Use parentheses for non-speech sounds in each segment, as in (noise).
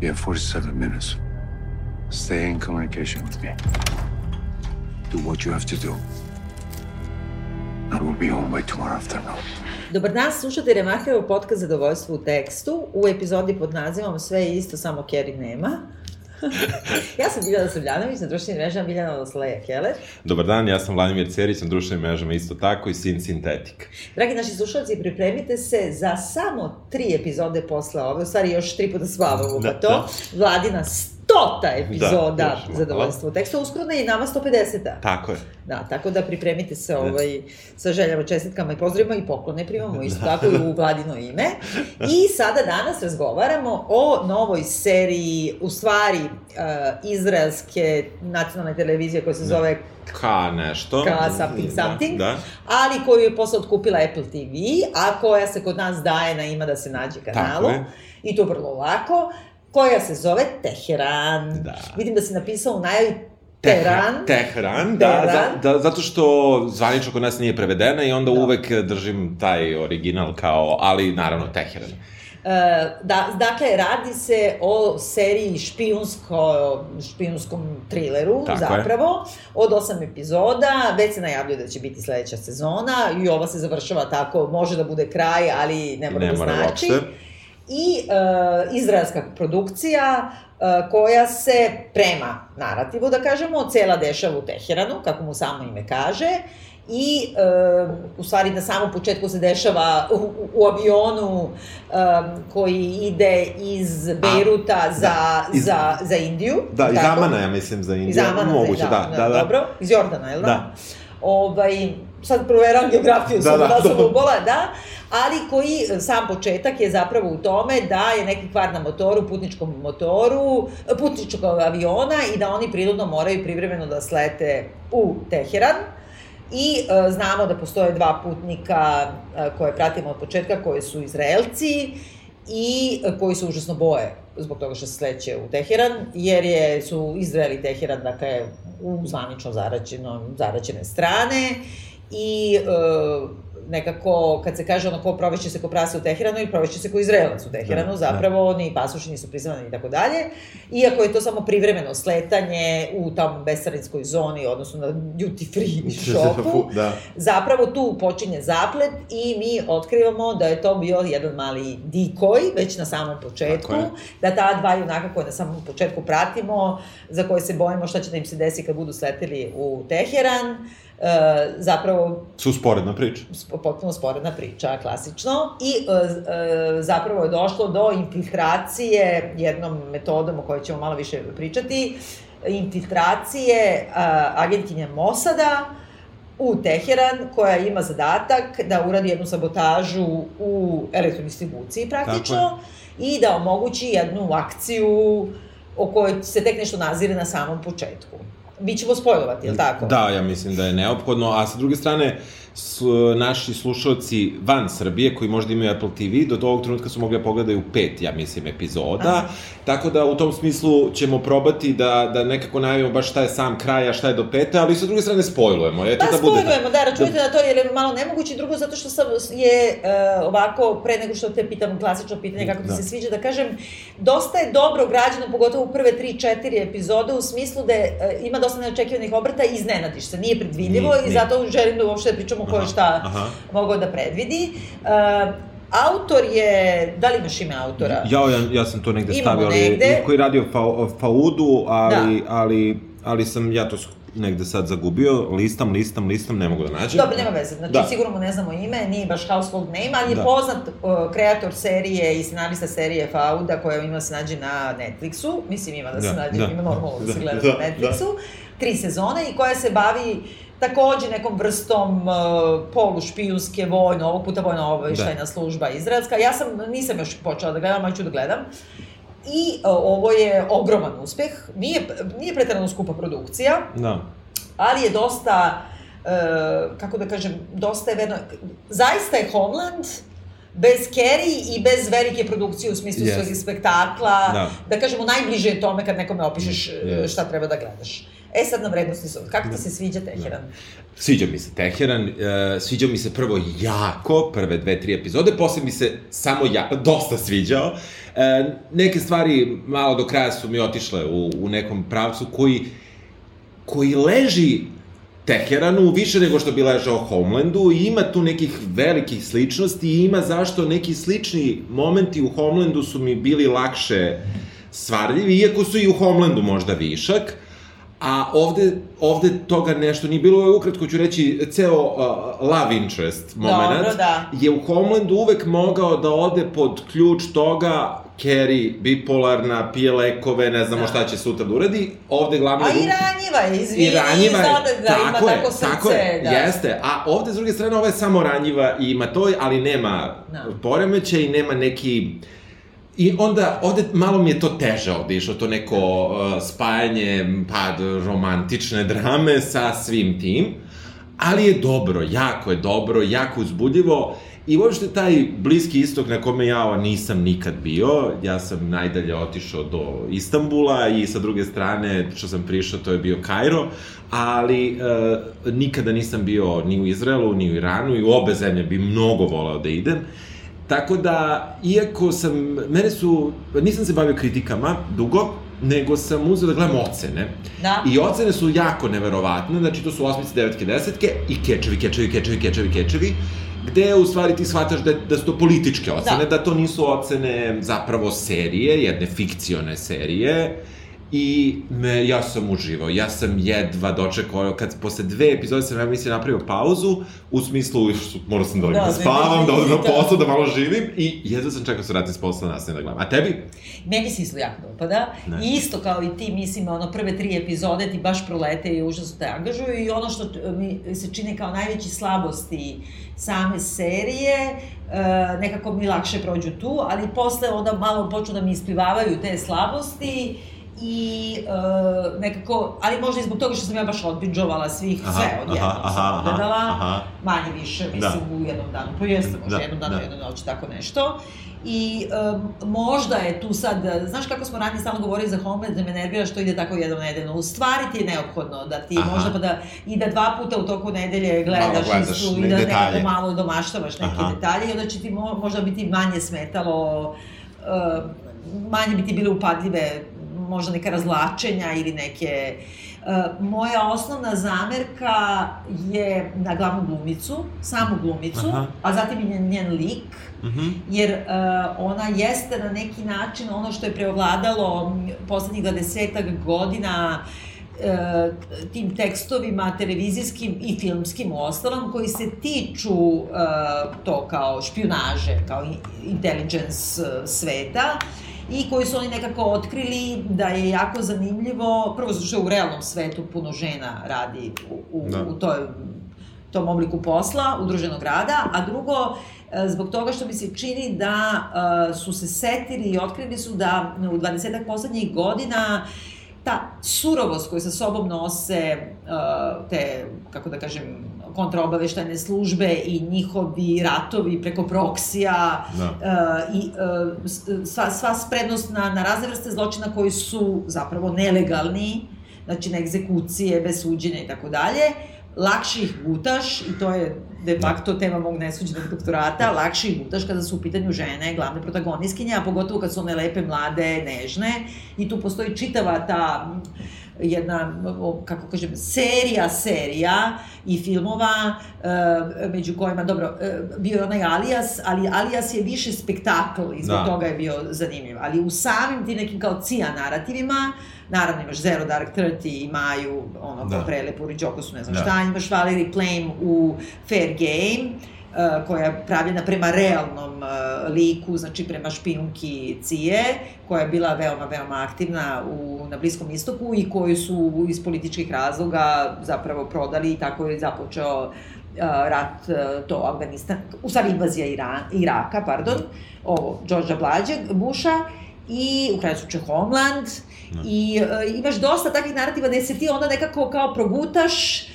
You have 47 minutes. Stay in communication with me. Do what you have to do. I will be home by tomorrow afternoon. Dobar dan, slušate Remachevo podcast Zadovoljstvo u tekstu. U epizodi pod nazivom Sve je isto, samo Kerry nema. (laughs) ja sam Biljana Srbljanović, na društvenim mrežama Biljana Losleja Keller. Dobar dan, ja sam Vladimir Cerić, na društvenim mrežama isto tako i Sin Sintetik. Dragi naši slušalci, pripremite se za samo tri epizode posle ove, u stvari još tri puta spavamo da, pa to. Da. Vladina stota epizoda da, zadovoljstvo teksta, uskoro i nama 150-a. Tako je. Da, tako da pripremite se da. ovaj, sa željama, čestitkama i pozdravima i poklone primamo isto da. tako i u vladino ime. (laughs) I sada danas razgovaramo o novoj seriji, u stvari, uh, izraelske nacionalne televizije koja se da. zove Ka nešto. Ka something da, something. Da, da. Ali koju je posle otkupila Apple TV, a koja se kod nas daje na ima da se nađe kanalu. Tako je. I to vrlo lako koja se zove Teheran. Da. Vidim da si napisao u najavi Teheran. Teheran, da, za, da, zato što zvanično kod nas nije prevedena i onda da. uvek držim taj original kao, ali naravno Teheran. Uh, da, dakle, radi se o seriji špijunsko, špijunskom trileru, Tako zapravo, je. od osam epizoda, već se najavljuje da će biti sledeća sezona i ova se završava tako, može da bude kraj, ali ne mora ne da znači. Uopšte i e, izraelska produkcija e, koja se prema narativu, da kažemo, cela dešava u Teheranu, kako mu samo ime kaže, i e, u stvari na samom početku se dešava u, u avionu e, koji ide iz Beiruta A, za, da, iz, za, za Indiju. Da, iz Amana, ja mislim, za Indiju. Iz Amana, Moguće, da, da, da, da. Dobro, iz Jordana, je li da? da? Ovaj, sad proveram geografiju, da, da, da sam (laughs) ubola, da, ali koji e, sam početak je zapravo u tome da je neki kvar na motoru, putničkom motoru, putničkog aviona i da oni prirodno moraju privremeno da slete u Teheran. I e, znamo da postoje dva putnika e, koje pratimo od početka, koji su Izraelci i e, koji su užasno boje zbog toga što se sleće u Teheran, jer je, su Izrael i Teheran, dakle, u zvanično zaraćeno, zaraćene strane i e, nekako, kad se kaže ono ko proveće se ko prase u Teheranu i proveće se ko Izraelac u Teheranu, da, zapravo da. ni pasoši nisu priznani i tako dalje. Iako je to samo privremeno sletanje u tam besarinskoj zoni, odnosno na duty free (laughs) shopu, da. zapravo tu počinje zaplet i mi otkrivamo da je to bio jedan mali dikoj, već na samom početku, da ta dva junaka koje na samom početku pratimo, za koje se bojimo šta će da im se desi kad budu sleteli u Teheran, e, zapravo... Su sporedna priča. Potpuno sporedna priča, klasično. I e, e, zapravo je došlo do infiltracije jednom metodom o kojoj ćemo malo više pričati, infiltracije e, agentkinja Mosada u Teheran, koja ima zadatak da uradi jednu sabotažu u elektrodistribuciji praktično i da omogući jednu akciju o kojoj se tek nešto nazire na samom početku mi ćemo spojlovati, je li tako? Da, ja mislim da je neophodno, a sa druge strane, s, naši slušalci van Srbije, koji možda imaju Apple TV, do ovog trenutka su mogli da pogledaju pet, ja mislim, epizoda, Aha. tako da u tom smislu ćemo probati da, da nekako najavimo baš šta je sam kraj, a šta je do pete, ali sa druge strane spojlujemo. Eto da, da spojlujemo, da, računite da... na to, jer je malo nemoguće, drugo zato što sam, je uh, ovako, pre nego što te pitam klasično pitanje kako ti da. se sviđa, da kažem, dosta je dobro građano, pogotovo u prve 3-4 epizode, u smislu da je, uh, ima dosta neočekivanih obrata i iznenadiš se, nije predvidljivo nije, i nije. zato želim da uopšte pričamo ko je šta aha. mogao da predvidi. Uh, autor je, da li imaš ime autora? Ja, ja, ja sam to negde Imamo stavio, ali, negde. koji je radio fa, Faudu, ali, da. ali, ali sam ja to negde sad zagubio, listam, listam, listam, ne mogu da nađem. Dobro, nema veze, znači da. sigurno mu ne znamo ime, nije baš household name, ali je da. poznat uh, kreator serije i scenarista serije Fauda koja ima da se nađe na Netflixu, mislim ima da se da, nađe, da. ima normalno da, da se gleda da, na Netflixu, da. tri sezone i koja se bavi takođe nekom vrstom uh, polušpijunske vojno, ovog puta vojno obaveštajna da. služba izraelska. Ja sam, nisam još počela da gledam, ali ću da gledam. I uh, ovo je ogroman uspeh. Nije, nije pretarano skupa produkcija. Da. Ali je dosta, uh, kako da kažem, dosta je vedno... Zaista je Homeland, bez Kerry i bez velike produkcije u smislu yes. svog spektakla, da. da kažemo najbliže je tome kad nekome opišeš yes. šta treba da gledaš. E sad na vrednostni sud. Kako ti se sviđa Teheran? Sviđa mi se Teheran, uh, sviđa mi se prvo jako, prve dve, tri epizode, posle mi se samo ja, dosta sviđao. Uh, neke stvari malo do kraja su mi otišle u, u nekom pravcu koji, koji leži Teheranu više nego što bi ležao Homelandu i ima tu nekih velikih sličnosti i ima zašto neki slični momenti u Homelandu su mi bili lakše svarljivi, iako su i u Homelandu možda višak, a ovde, ovde toga nešto nije bilo, ukratko ću reći, ceo uh, love interest moment Dobro, da. je u Homelandu uvek mogao da ode pod ključ toga Carrie, bipolarna, pije lekove, ne znamo da. šta će sutra da uradi. Ovde glavno... A i ranjiva je, izvini, i ranjiva je, da, tako ima je, tako srce. Tako je, da. jeste. A ovde, s druge strane, ova je samo ranjiva i ima to, ali nema da. poremeće i nema neki... I onda, ovde malo mi je to teže ovde išlo, to neko uh, spajanje, pa, romantične drame sa svim tim, ali je dobro, jako je dobro, jako uzbudljivo I uopšte taj bliski istok na kome ja nisam nikad bio, ja sam najdalje otišao do Istambula i sa druge strane što sam prišao to je bio Kairo, ali e, nikada nisam bio ni u Izraelu, ni u Iranu i u obe zemlje bi mnogo volao da idem. Tako da, iako sam, mene su, nisam se bavio kritikama dugo, nego sam uzeo da gledam ocene. Da. I ocene su jako neverovatne, znači to su osmice, devetke, desetke i kečevi, kečevi, kečevi, kečevi, kečevi gde u stvari ti shvataš da, da su to političke ocene, da. da to nisu ocene zapravo serije, jedne fikcione serije, I me, ja sam uživao, ja sam jedva dočekao, kad posle dve epizode sam ja mislim napravio pauzu, u smislu, morao sam da, da, da spavam, da odem na posao, da malo živim, i jedva sam čekao da se vratim s posla nastavim da gledam. A tebi? Meni se isto jako dopada. Ne. Isto kao i ti, mislim, ono, prve tri epizode ti baš prolete i užasno te angažuju i ono što mi se čini kao najveći slabosti same serije, e, nekako mi lakše prođu tu, ali posle onda malo počnu da mi isplivavaju te slabosti, i uh, nekako, ali možda i zbog toga što sam ja baš odbinđovala svih, aha, sve odjednom aha, sam odgledala, aha, manje više, da. mislim, da. u jednom danu, pa jeste možda da, jednom danu, da. jednom noć, tako nešto. I um, možda je tu sad, znaš kako smo ranije stalno govorili za Homeland, da me nervira što ide tako jednom nedeljno. U stvari ti je neophodno da ti Aha. možda pa da, i da dva puta u toku nedelje gledaš, gledaš istu, i da detalje. nekako malo domaštavaš neke Aha. detalje i onda će ti mo, možda biti manje smetalo, uh, manje bi ti bile upadljive možda neka razlačenja ili neke... Uh, moja osnovna zamerka je na glavnu glumicu, samu glumicu, Aha. a zatim i njen, njen lik, uh mhm. -huh. jer uh, ona jeste na neki način ono što je preovladalo poslednjih 20 godina uh, tim tekstovima televizijskim i filmskim u ostalom koji se tiču to kao špionaže, kao intelligence sveta i koji su oni nekako otkrili da je jako zanimljivo, prvo zato što u realnom svetu puno žena radi u, u, da. u toj, tom obliku posla, udruženog rada, a drugo, e, zbog toga što mi se čini da uh, su se setili i otkrili su da u 20 poslednjih godina ta surovost koju sa sobom nose uh, te, kako da kažem, kontraobaveštajne službe i njihovi ratovi preko proksija da. uh, i uh, sva, sva sprednost na, na razne vrste zločina koji su zapravo nelegalni, znači na egzekucije, bez suđenja i tako dalje, lakše ih gutaš, i to je de facto tema mog nesuđenog doktorata, lakše ih gutaš kada su u pitanju žene, glavne protagoniskinje, a pogotovo kad su one lepe, mlade, nežne, i tu postoji čitava ta jedna, kako kažem, serija serija i filmova, e, među kojima, dobro, e, bio je onaj Alias, ali Alias je više spektakl i zbog da. toga je bio zanimljiv. Ali u samim ti nekim kao cija narativima, naravno imaš Zero Dark Thirty i Maju, ono, da. prelepo u Riđokosu, ne znam da. šta, imaš Valerie Plame u Fair Game, koja je pravljena prema realnom uh, liku, znači prema špijunki Cije, koja je bila veoma, veoma aktivna u, na Bliskom istoku i koju su iz političkih razloga zapravo prodali i tako je započeo uh, rat to Afganistan, u stvari invazija Ira, Iraka, pardon, ovo, Đorđa Blađeg, Buša, i u kraju slučaju Homeland, no. i uh, imaš dosta takvih narativa da se ti onda nekako kao progutaš,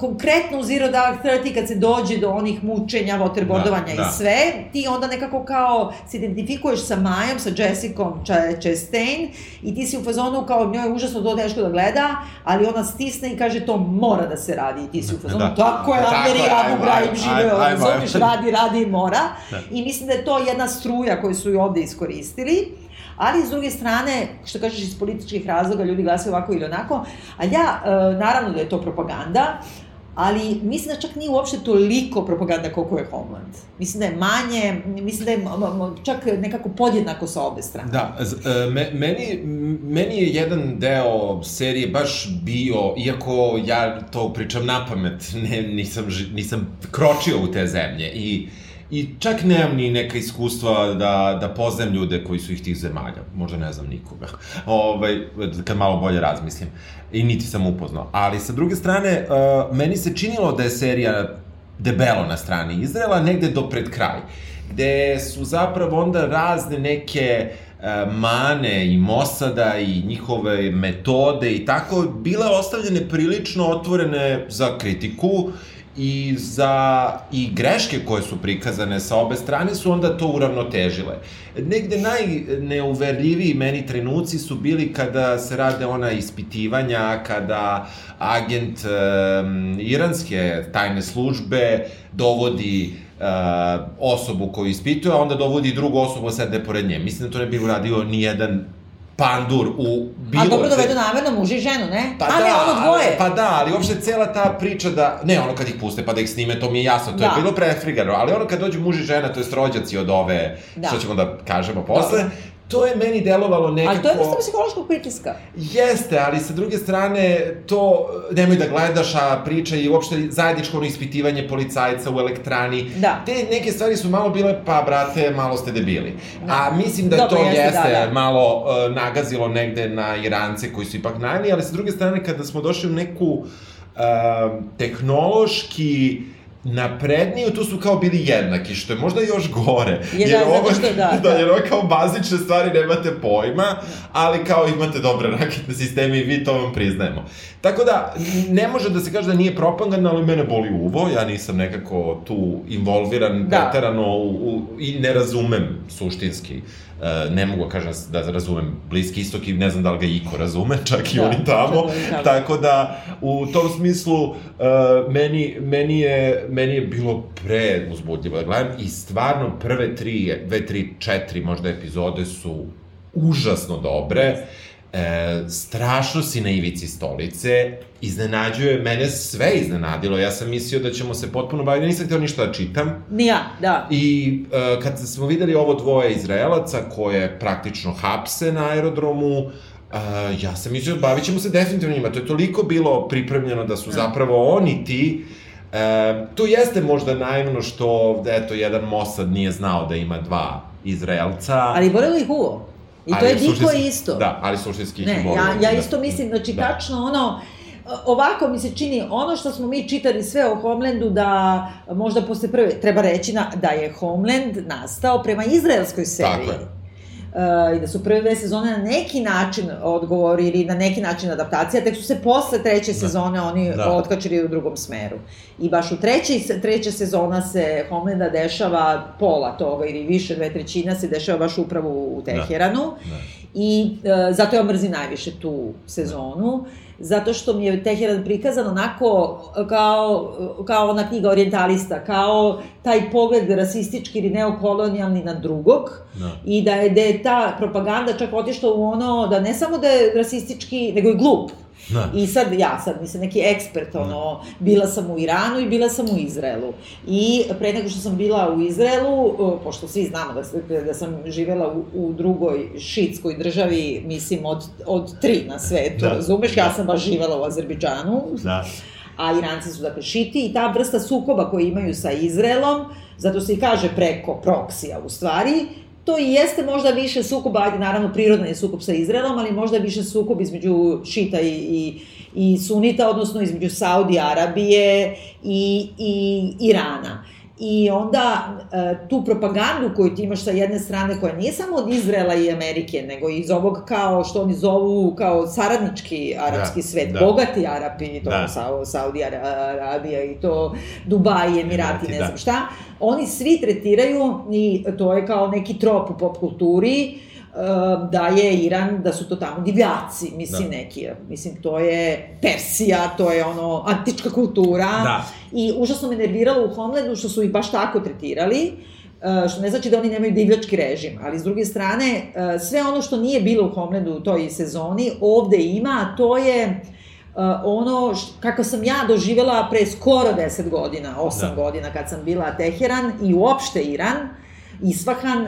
konkretno u Zero Dark Thirty kad se dođe do onih mučenja, waterboardovanja da, i da. sve, ti onda nekako kao se identifikuješ sa Majom, sa Jessicom Chastain i ti si u fazonu kao njoj je užasno to teško da gleda, ali ona stisne i kaže to mora da se radi i ti si u fazonu da. tako je, Ameri Abu Ghraib žive, razumiješ, radi, radi i mora. Da. I mislim da je to jedna struja koju su i ovde iskoristili ali s druge strane, što kažeš iz političkih razloga, ljudi glasaju ovako ili onako, a ja, e, naravno da je to propaganda, ali mislim da čak nije uopšte toliko propaganda koliko je Homeland. Mislim da je manje, mislim da je čak nekako podjednako sa obe strane. Da, e, me, meni, meni je jedan deo serije baš bio, iako ja to pričam na pamet, ne, nisam, nisam kročio u te zemlje i uh, I čak nemam ni neka iskustva da, da poznajem ljude koji su ih tih zemalja. Možda ne znam nikoga. (laughs) Ovaj, kad malo bolje razmislim. I niti sam upoznao. Ali sa druge strane, uh, meni se činilo da je serija debelo na strani Izraela, negde do pred kraj. Gde su zapravo onda razne neke uh, mane i Mosada i njihove metode i tako bile ostavljene prilično otvorene za kritiku i za i greške koje su prikazane sa obe strane su onda to uravnotežile. Negde najneuverljiviji meni trenuci su bili kada se rade ona ispitivanja, kada agent um, iranske tajne službe dovodi uh, osobu koju ispituje, a onda dovodi drugu osobu a sede pored nje. Mislim da to ne bi uradio ni jedan pandur u bilo... A dobro dovedu namerno muž i ženu, ne? Pa A da, ne, ono dvoje. Pa da, ali uopšte cela ta priča da... Ne, ono kad ih puste pa da ih snime, to mi je jasno, to da. je bilo prefrigano, ali ono kad dođu muž i žena, to je rođaci od ove, da. što ćemo da kažemo posle, da to je meni delovalo nekako... Ali to je vrsta psihološkog pritiska. Jeste, ali sa druge strane, to nemoj da gledaš, a priča i uopšte zajedničko ono ispitivanje policajca u elektrani. Da. Te neke stvari su malo bile, pa brate, malo ste debili. Da. A mislim da Dobro, to jeste, jeste da, da. malo uh, nagazilo negde na Irance koji su ipak najni, ali sa druge strane, kada smo došli u neku uh, tehnološki napredniju, tu su kao bili jednaki, što je možda još gore. Je, jer da, ovo, što (laughs) da. da, jer ovo kao bazične stvari nemate pojma, ali kao imate dobre raketne sisteme i vi to vam priznajemo. Tako da, ne može da se kaže da nije propaganda, ali mene boli uvo, ja nisam nekako tu involviran, da. pretarano u, u, i ne razumem suštinski ne mogu da kažem da razumem Bliski istok i ne znam da li ga iko razume, (laughs) čak i da, oni tamo. Da, Tako da, u tom smislu, uh, meni, meni, je, meni je bilo pre uzbudljivo da gledam i stvarno prve tri, dve, tri, četiri možda epizode su užasno dobre. E, strašno si na ivici stolice, iznenađuje, mene sve iznenadilo, ja sam mislio da ćemo se potpuno baviti, nisam htio ništa da čitam. Ni ja, da. I e, kad smo videli ovo dvoje Izraelaca koje praktično hapse na aerodromu, Uh, ja sam mislio, bavit ćemo se definitivno njima. To je toliko bilo pripremljeno da su da. zapravo oni ti E, tu jeste možda naivno što, eto, jedan Mossad nije znao da ima dva Izraelca. Ali volio ih uvo. I to je Diko isto. Da, ali suštinski ne, ja, ja da. isto mislim, znači da. tačno ono, ovako mi se čini, ono što smo mi čitali sve o Homelandu, da možda posle prve, treba reći na, da je Homeland nastao prema izraelskoj seriji. Tako je uh, i da su prve dve sezone na neki način odgovorili, na neki način adaptacija, tek su se posle treće da. sezone oni da. otkačili u drugom smeru. I baš u treće, treća sezona se Homelanda dešava pola toga ili više, dve trećina se dešava baš upravo u da. Teheranu. Da. Da. I uh, zato ja mrzim najviše tu sezonu. Da zato što mi je Teheran prikazan onako kao, kao ona knjiga orientalista, kao taj pogled rasistički ili neokolonijalni na drugog no. Da. i da je, da je ta propaganda čak otišla u ono da ne samo da je rasistički, nego i glup. Da. I sad, ja sad nisam neki ekspert, ono, bila sam u Iranu i bila sam u Izraelu. I pre nego što sam bila u Izraelu, pošto svi znamo da, da sam živela u, u drugoj šitskoj državi, mislim, od, od tri na svetu, da. razumeš? Ja sam baš živela u Azerbiđanu. Da. A Iranci su, dakle, šiti i ta vrsta sukoba koju imaju sa Izraelom, zato se i kaže preko proksija, u stvari, to i jeste možda više sukob, ajde, naravno, prirodno je sukob sa Izraelom, ali možda više sukob između Šita i, i, i Sunita, odnosno između Saudi Arabije i, i Irana. I onda e, tu propagandu koju ti imaš sa jedne strane, koja nije samo od Izraela i Amerike, nego iz ovog kao što oni zovu kao saradnički arapski da, svet, da. bogati Arapi, to da. Sa, Saudi Arabija i to Dubai, Emirati, ne da. znam šta, oni svi tretiraju i to je kao neki trop u pop kulturi, da je Iran, da su to tamo divljaci, mislim da. neki, mislim to je Persija, to je ono antička kultura da. i užasno me nerviralo u Homelandu što su ih baš tako tretirali, ehm, što ne znači da oni nemaju divljački režim, ali s druge strane, ehm, sve ono što nije bilo u Homelandu u toj sezoni, ovde ima, a to je ono š, kako sam ja doživela pre skoro 10 godina, 8 da. godina kad sam bila Teheran i uopšte Iran, Isfahan,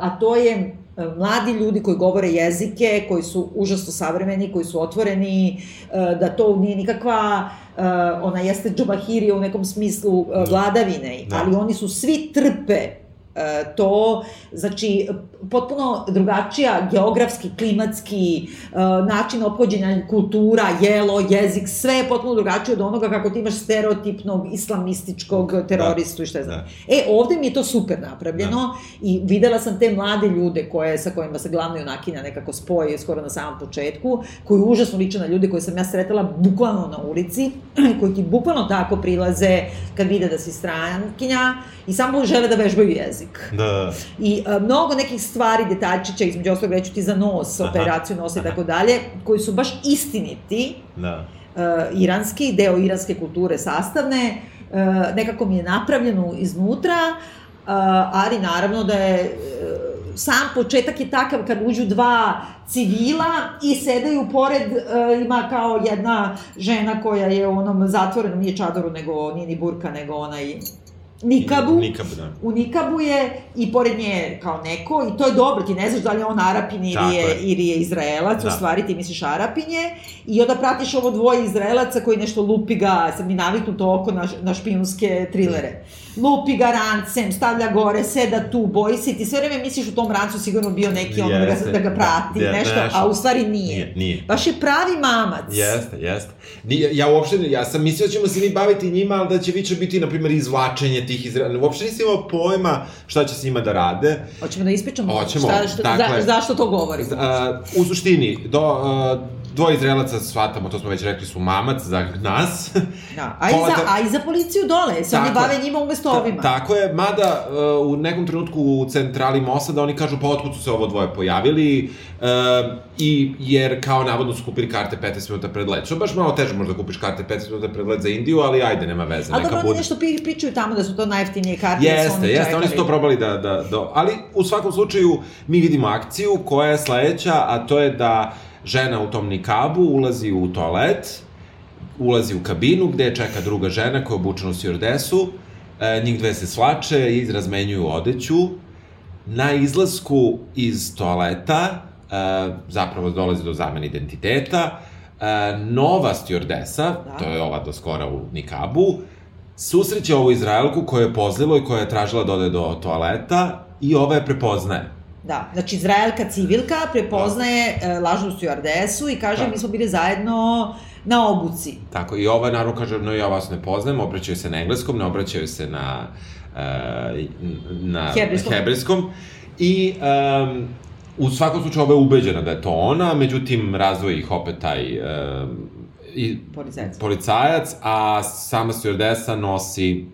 a to je mladi ljudi koji govore jezike, koji su užasno savremeni, koji su otvoreni, e, da to nije nikakva, e, ona jeste džubahirija u nekom smislu vladavine, da. ali oni su svi trpe E, to, znači, potpuno drugačija geografski, klimatski, e, način ophođenja, kultura, jelo, jezik, sve je potpuno drugačije od onoga kako ti imaš stereotipnog islamističkog da. teroristu da, i šta znam. Da. E, ovde mi je to super napravljeno da. i videla sam te mlade ljude koje, sa kojima se glavna junakinja nekako spoje skoro na samom početku, koji užasno liče na ljude koje sam ja sretala bukvalno na ulici, (clears throat) koji ti bukvalno tako prilaze kad vide da si strankinja i samo žele da vežbaju jezik. Da. I a, mnogo nekih stvari, detaljčića, između ostalog reću ti za nos, aha, operaciju nosa i tako dalje, koji su baš istiniti, da. A, iranski, deo iranske kulture sastavne, a, nekako mi je napravljeno iznutra, a, ali naravno da je sam početak je takav kad uđu dva civila i sedaju pored, uh, ima kao jedna žena koja je u onom zatvorenom, nije čadoru, nego nije ni burka, nego onaj Nikabu. Nikab, da. U Nikabu je i pored nje kao neko i to je dobro, ti ne znaš da li je on Arapin ili je, ili je Izraelac, da. u stvari ti misliš Arapinje i onda pratiš ovo dvoje Izraelaca koji nešto lupi ga, sad mi naviknuto oko na, na špijunske trilere. Lupi ga rancem, stavlja gore, seda tu, boji se ti sve vreme misliš u tom rancu sigurno bio neki ono da ga, da ga prati, da, nešto, nešto, a u stvari nije. Nije, nije. Baš je pravi mamac. Jeste, jeste. Nije, ja uopšte, ja sam mislio da ćemo se mi baviti njima, ali da će više biti, na primjer, izvlačenje tih Izraela. Uopšte nisi imao pojma šta će s njima da rade. Hoćemo da ispričamo Hoćemo, šta, šta, dakle, za, zašto to govorimo. Uh, u suštini, do, uh, dvoje Izraelaca, shvatamo, to smo već rekli, su mamac za nas. Da, a, i za, a i za policiju dole, se oni bave njima umesto ta, ovima. Tako je, mada uh, u nekom trenutku u centrali Mosada oni kažu pa otkud su se ovo dvoje pojavili, uh, i jer kao navodno su kupili karte 15 minuta pred let. Što baš malo teže možda kupiš karte 15 minuta pred let za Indiju, ali ajde, nema veze. Ali dobro, oni nešto pričaju tamo da su to najeftinije karte. Jeste, da su oni jeste, oni su to probali da, da, da, ali u svakom slučaju mi vidimo akciju koja je sledeća, a to je da žena u tom nikabu ulazi u toalet, ulazi u kabinu gde čeka druga žena koja je obučena u stjordesu, e, njih dve se slače i razmenjuju odeću. Na izlasku iz toaleta, e, zapravo dolazi do zamene identiteta, e, nova stjordesa, da. to je ova do skora u nikabu, susreće ovu Izraelku koja je pozlilo i koja je tražila da ode do toaleta i ova je prepoznaje. Da, znači Izraelka civilka prepoznaje da. lažnu stjuardesu i kaže da. mi smo bili zajedno na obuci. Tako, i ova naravno kaže, no ja vas ne poznajem, obraćaju se na engleskom, ne obraćaju se na, uh, na hebrijskom. hebrijskom. I um, u svakom slučaju ova je ubeđena da je to ona, međutim razvoji ih opet taj uh, i, policajac. policajac, a sama stewardesa nosi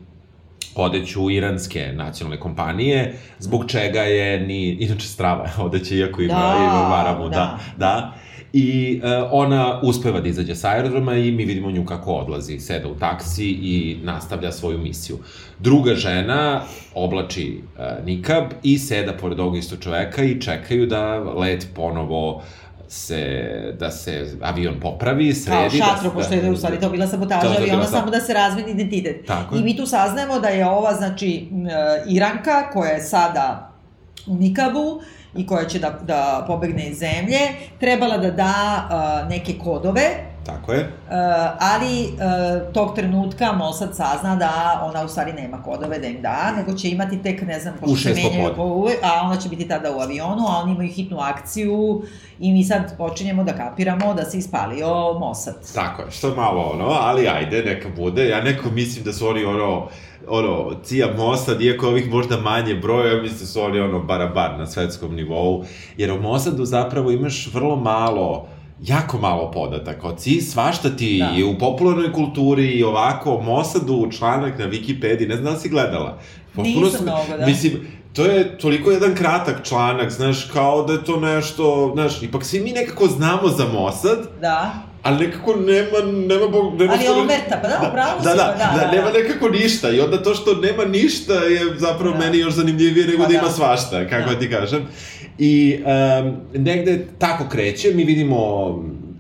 odeću iranske nacionalne kompanije, zbog čega je ni, inače strava odeće, iako ima, da, ima maramu, da, da. da. I uh, ona uspeva da izađe sa aerodroma i mi vidimo nju kako odlazi, seda u taksi i nastavlja svoju misiju. Druga žena oblači uh, nikab i seda pored ovog isto čoveka i čekaju da let ponovo se, da se avion popravi, sredi. Kao šatro, da, pošto je u stvari to bila sabotaža aviona, samo da se razmeni identitet. Tako I mi tu saznajemo da je ova, znači, Iranka, koja je sada u Nikabu, i koja će da, da pobegne iz zemlje, trebala da da uh, neke kodove tako je. Uh, ali uh, tog trenutka Mossad sazna da ona u stvari nema kodove da im da, nego će imati tek, ne znam, pošto se menjaju, po, a ona će biti tada u avionu, a oni imaju hitnu akciju i mi sad počinjemo da kapiramo da se ispalio Mossad. Tako je, što malo ono, ali ajde, neka bude. Ja neko mislim da su oni ono, ono, Cija Mossad, iako ovih možda manje broja, ja mislim da su oni ono barabar na svetskom nivou, jer u Mossadu zapravo imaš vrlo malo jako malo podataka. Od si svašta ti da. je u popularnoj kulturi i ovako, Mossadu članak na Wikipediji, ne znam da si gledala. Potpuno Nisam mnogo, da. Mislim, to je toliko jedan kratak članak, znaš, kao da je to nešto, znaš, ipak svi mi nekako znamo za Mossad. Da. Ali nekako nema, nema, nema ali što... omerta, pa da, upravo da, da, da, da, da, nema nekako ništa i onda to što nema ništa je zapravo da. meni još zanimljivije nego pa da ima da. svašta, kako da. ti kažem. I um, negde tako kreće, mi vidimo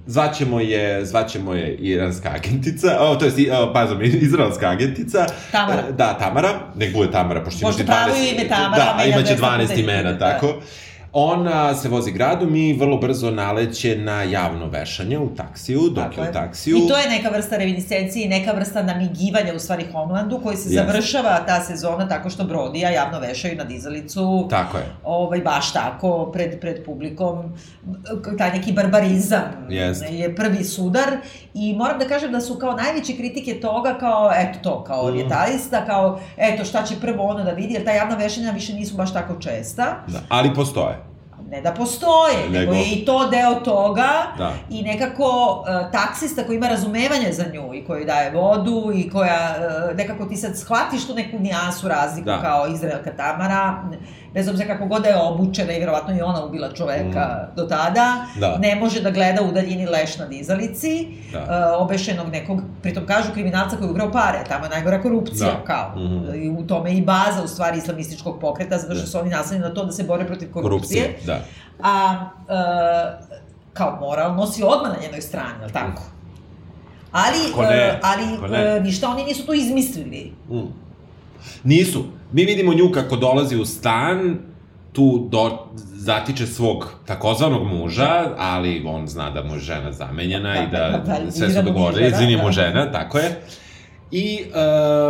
zvaćemo je, zvaćemo je iranska agentica, o, to je, o, pardon, (laughs) izraelska agentica. Tamara. Da, Tamara, nek bude Tamara, pošto imaće 12... ime Tamara, da, imaće 12 imena, tako. Da. Ona se vozi gradom i vrlo brzo naleće na javno vešanje u taksiju, dok Tako je u taksiju... I to je neka vrsta reminiscencije i neka vrsta namigivanja u stvari Homelandu koji se yes. završava ta sezona tako što Brodija javno vešaju na dizalicu. Tako je. Ovaj, baš tako, pred, pred publikom. Taj neki barbarizam yes. je prvi sudar i moram da kažem da su kao najveće kritike toga kao, eto to, kao mm. orientalista, kao, eto šta će prvo ono da vidi, jer ta javna vešanja više nisu baš tako česta. Da, ali postoje ne da postoje, nego, nego je i to deo toga da. i nekako uh, taksista koji ima razumevanje za nju i koji daje vodu i koja uh, nekako ti sad shvatiš tu neku nijansu razliku da. kao Izraelka Tamara, bez obzira kako god da je obučena i verovatno i ona ubila čoveka mm. do tada, da. ne može da gleda u daljini leš na dizalici, da. uh, obešenog nekog, pritom kažu kriminalca koji je ugrao pare, tamo je najgora korupcija, da. kao. Mm. I u tome i baza u stvari islamističkog pokreta, zato što da. su oni nastavljeni na to da se bore protiv korupcije. korupcije da. A, uh, kao moral nosi odmah na njenoj strani, ali tako? Ali, Ko ne? Uh, ali Ko ne? Uh, ništa oni nisu to izmislili. Mm. Nisu. Mi vidimo nju kako dolazi u stan, tu do, zatiče svog takozvanog muža, ali on zna da mu je žena zamenjena da, i da, da, da sve su dogovorili, izvini mu žena, tako je. I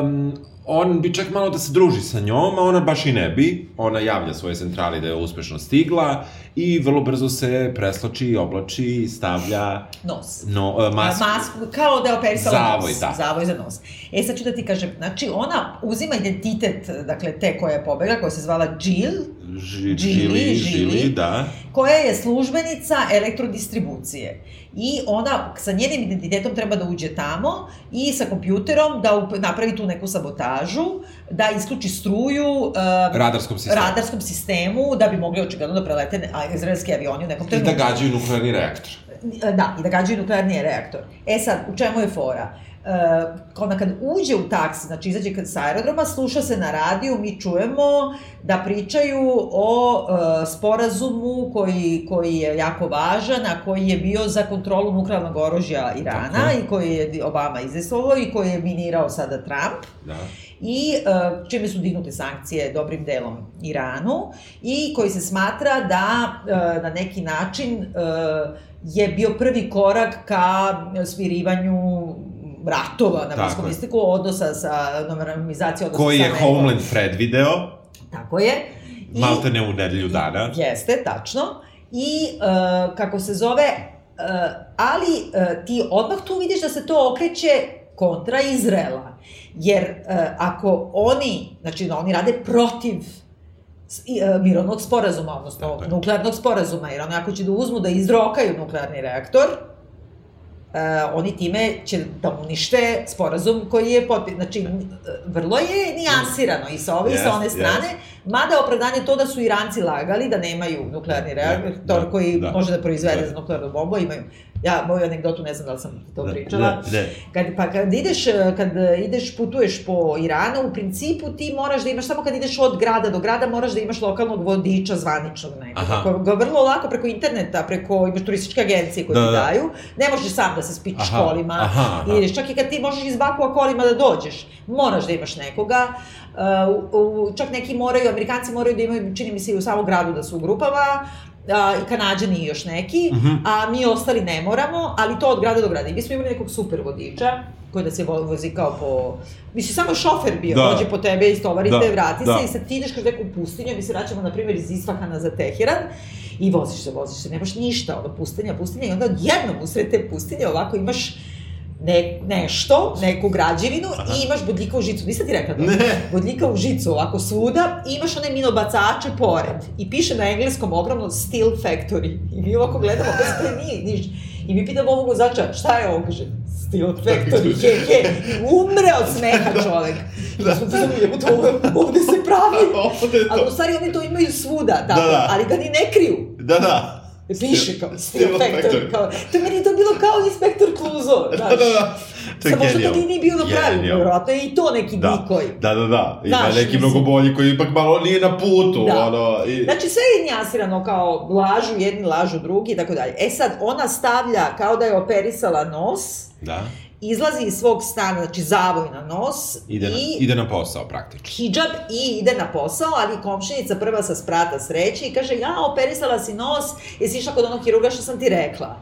um, on bi čak malo da se druži sa njom, a ona baš i ne bi. Ona javlja svoje centrali da je uspešno stigla i vrlo brzo se preslači, oblači, stavlja... Nos. No, uh, masku. Masku, kao da je operisala Zavoj, nos. da. Zavoj za nos. E sad ću da ti kažem, znači ona uzima identitet, dakle, te koja je pobegla, koja se zvala Jill, Žili, Žili, da. Koja je službenica elektrodistribucije. I ona sa njenim identitetom treba da uđe tamo i sa kompjuterom da napravi tu neku sabotažu, da isključi struju uh, radarskom sistemu. radarskom sistemu da bi mogli očigledno da prelete izraelski avioni u nekom trenutku. I da gađaju nuklearni reaktor. Da, i da gađaju nuklearni reaktor. E sad, u čemu je fora? Uh, ona kad uđe u taksi, znači izađe kad sa aerodroma, sluša se na radiju, mi čujemo da pričaju o uh, sporazumu koji, koji je jako važan, a koji je bio za kontrolu nuklearnog oružja Irana Tako. i koji je Obama izeslovao i koji je minirao sada Trump. Da i uh, čime su dignute sankcije dobrim delom Iranu i koji se smatra da uh, na neki način uh, je bio prvi korak ka smirivanju ratova na Bliskom isteku, odnosa sa normalizacijom odnosa Koji je Homeland predvideo. Tako je. I, Malte ne u nedelju dana. Jeste, tačno. I, uh, kako se zove, uh, ali uh, ti odmah tu vidiš da se to okreće kontra Izrela. Jer uh, ako oni, znači da oni rade protiv mirovnog sporazuma, odnosno nuklearnog sporazuma, jer oni ako će da uzmu da izrokaju nuklearni reaktor, uh, oni time će da unište sporazum koji je potpis. Znači, vrlo je nijansirano i sa ove yes, i sa one strane, yes. mada opravdanje to da su Iranci lagali da nemaju nuklearni reaktor da, da, koji da, može da proizvede da. za nuklearnu bombu, imaju Ja, moju anegdotu ne znam da li sam to da, pričala. Da, da. Kad, pa kad ideš, kad ideš, putuješ po Iranu, u principu ti moraš da imaš, samo kad ideš od grada do grada, moraš da imaš lokalnog vodiča zvaničnog nekog. Aha. Ga vrlo lako preko interneta, preko, imaš turističke agencije koje da, ti da. daju. Ne možeš sam da se spičeš aha, kolima. Aha, aha. Ideš, čak i kad ti možeš iz Bakua kolima da dođeš, moraš da imaš nekoga. Uh, u, čak neki moraju, Amerikanci moraju da imaju, čini mi se i u samom gradu da su u grupama, a, i kanadžani i još neki, mm -hmm. a mi ostali ne moramo, ali to od grada do grada. I mi smo imali nekog super vodiča, koji da se vozi kao po... Mislim, samo šofer bio, da. dođe po tebe, istovari da. te, vrati da. se i sad ti ideš kroz neku pustinju, mi se vraćamo, na primjer, iz Isfahana za Teheran, i voziš se, voziš se, nemaš ništa, ono, pustinja, pustinja, i onda jednom usred te pustinje ovako imaš ne, nešto, neku građevinu Aha. i imaš bodljika u žicu. Nisam ti rekla da? Ne. Bodljika u žicu ovako svuda i imaš one minobacače pored. I piše na engleskom ogromno Steel Factory. I mi ovako gledamo, pa se nije niš. I mi pitamo ovog vozača, šta je ovo? Kaže, Steel Factory, he, he. Umre od smeha čovek. (laughs) Da. Smo pitamo, jebo to ovde se pravi. (laughs) Ali u stvari oni to imaju svuda, tako, da, da. ali ga ni ne kriju. Da, da. Piše kao Factory. Kao, to meni to bilo kao inspektor Kluzo, znaš. (laughs) Da, da, da. To je Samo što to nije bio na pravi, vjerojatno je i to neki da. Nikoj. Da, da, da. Ima Znaš, neki mislim. mnogo bolji koji ipak malo nije na putu. Da. Ono, i... Znači sve je njasirano kao lažu jedni, lažu drugi i tako dalje. E sad, ona stavlja kao da je operisala nos. Da izlazi iz svog stana, znači zavoj na nos. Ide na, i ide na posao praktično. Hidžab i ide na posao, ali komšinica prva sa sprata sreće i kaže, ja, operisala si nos, jesi išla kod onog hiruga što sam ti rekla.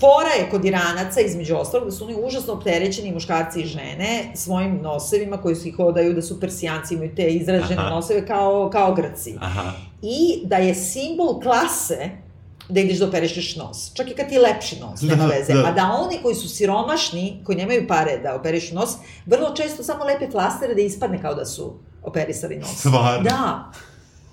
Fora je kod Iranaca, između ostalog, da su oni užasno opterećeni muškarci i žene svojim nosevima koji su ih hodaju, da su persijanci, imaju te izražene Aha. noseve kao, kao grci. Aha. I da je simbol klase da ideš da operešeš nos. Čak i kad ti je lepši nos, nema da, veze. Da. A da oni koji su siromašni, koji nemaju pare da operišu nos, vrlo često samo lepe flastere da ispadne kao da su operisali nos. Stvarno? Da.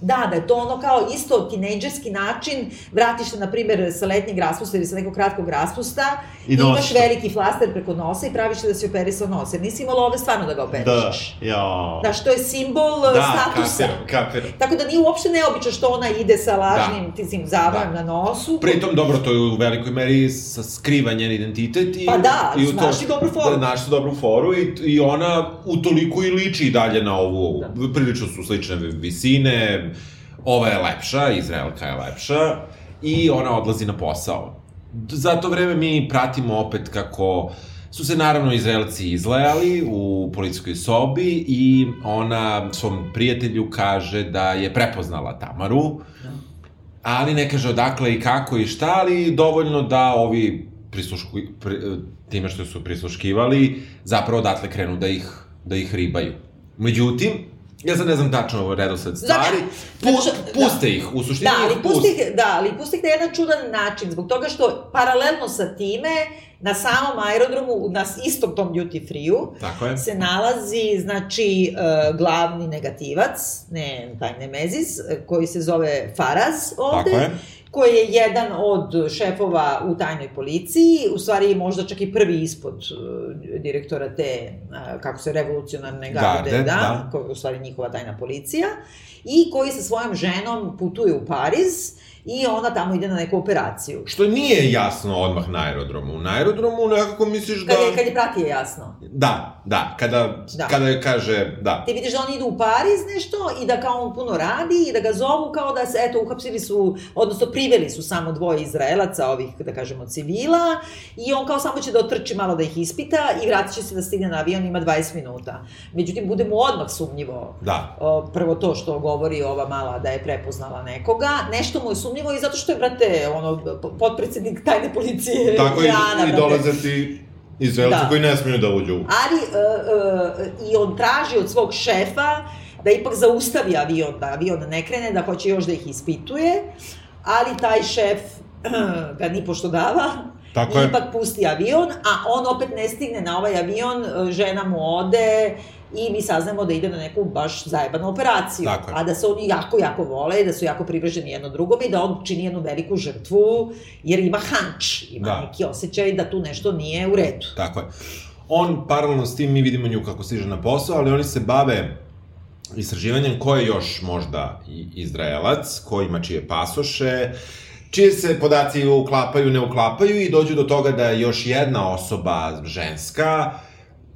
Da, da je to ono kao isto tinejdžerski način, vratiš se, na primjer, sa letnjeg raspusta ili sa nekog kratkog raspusta, I, i imaš veliki flaster preko nosa i praviš se da si operisao nos, jer nisi imala ove stvarno da ga operišeš. Da, ja. Da, što je simbol da, statusa. Da, kapiram, Tako da nije uopšte neobično što ona ide sa lažnim, da. tim zavojem da. na nosu. Pritom, dobro, to je u velikoj meri sa skriva njen identitet i... Pa da, i znaš i dobru foru. Da, naš dobru foru i, i ona utoliko i liči i dalje na ovu, da. prilično su slične visine, ova je lepša, Izraelka je lepša, i ona odlazi na posao. Za to vreme mi pratimo opet kako su se naravno Izraelci izlajali u policijskoj sobi i ona svom prijatelju kaže da je prepoznala Tamaru, ali ne kaže odakle i kako i šta, ali dovoljno da ovi prislušku, pri, time što su prisluškivali, zapravo odatle krenu da ih, da ih ribaju. Međutim, Ja sad ne znam tačno ovo redosled stvari. Pu, puste da. ih, u suštini da, ali puste ih, da, ali puste ih na jedan čudan način, zbog toga što paralelno sa time, na samom aerodromu, na istom tom duty free-u, se nalazi, znači, uh, glavni negativac, ne taj Nemezis, koji se zove Faraz ovde. Tako je koji je jedan od šefova u tajnoj policiji, u stvari možda čak i prvi ispod uh, direktora te, uh, kako se, revolucionarne garde, garde da, da, koja je u stvari njihova tajna policija, i koji sa svojom ženom putuje u Pariz, i ona tamo ide na neku operaciju. Što nije jasno odmah na aerodromu. Na aerodromu nekako misliš da... Kad je, kad je prati je jasno. Da, da, kada, da. kada je kaže, da. Ti vidiš da oni idu u Pariz nešto i da kao on puno radi i da ga zovu kao da se, eto, uhapsili su, odnosno priveli su samo dvoje Izraelaca, ovih, da kažemo, civila, i on kao samo će da otrči malo da ih ispita i vratit će se da stigne na avion, ima 20 minuta. Međutim, bude mu odmah sumnjivo. Da. O, prvo to što govori ova mala da je prepoznala nekoga, nešto mu je sumnjivo sumnjivo i zato što je, brate, ono, potpredsednik tajne policije (laughs) Tako Irana, i, i dolaze ti Izraelci da. koji ne smiju da uđu. Ali, uh, uh, i on traži od svog šefa da ipak zaustavi avion, da avion ne krene, da hoće još da ih ispituje, ali taj šef uh, (clears throat) ga ni pošto dava, Tako je. ipak pusti avion, a on opet ne stigne na ovaj avion, žena mu ode, i mi saznamo da ide na neku baš zajebanu operaciju. Tako A da se oni jako, jako vole, da su jako privrženi jedno drugom i da on čini jednu veliku žrtvu, jer ima hanč, ima da. neki osjećaj da tu nešto nije u redu. Tako je. On, paralelno s tim, mi vidimo nju kako stiže na posao, ali oni se bave istraživanjem ko je još možda Izraelac, ko ima čije pasoše, čije se podaci uklapaju, ne uklapaju i dođu do toga da je još jedna osoba ženska,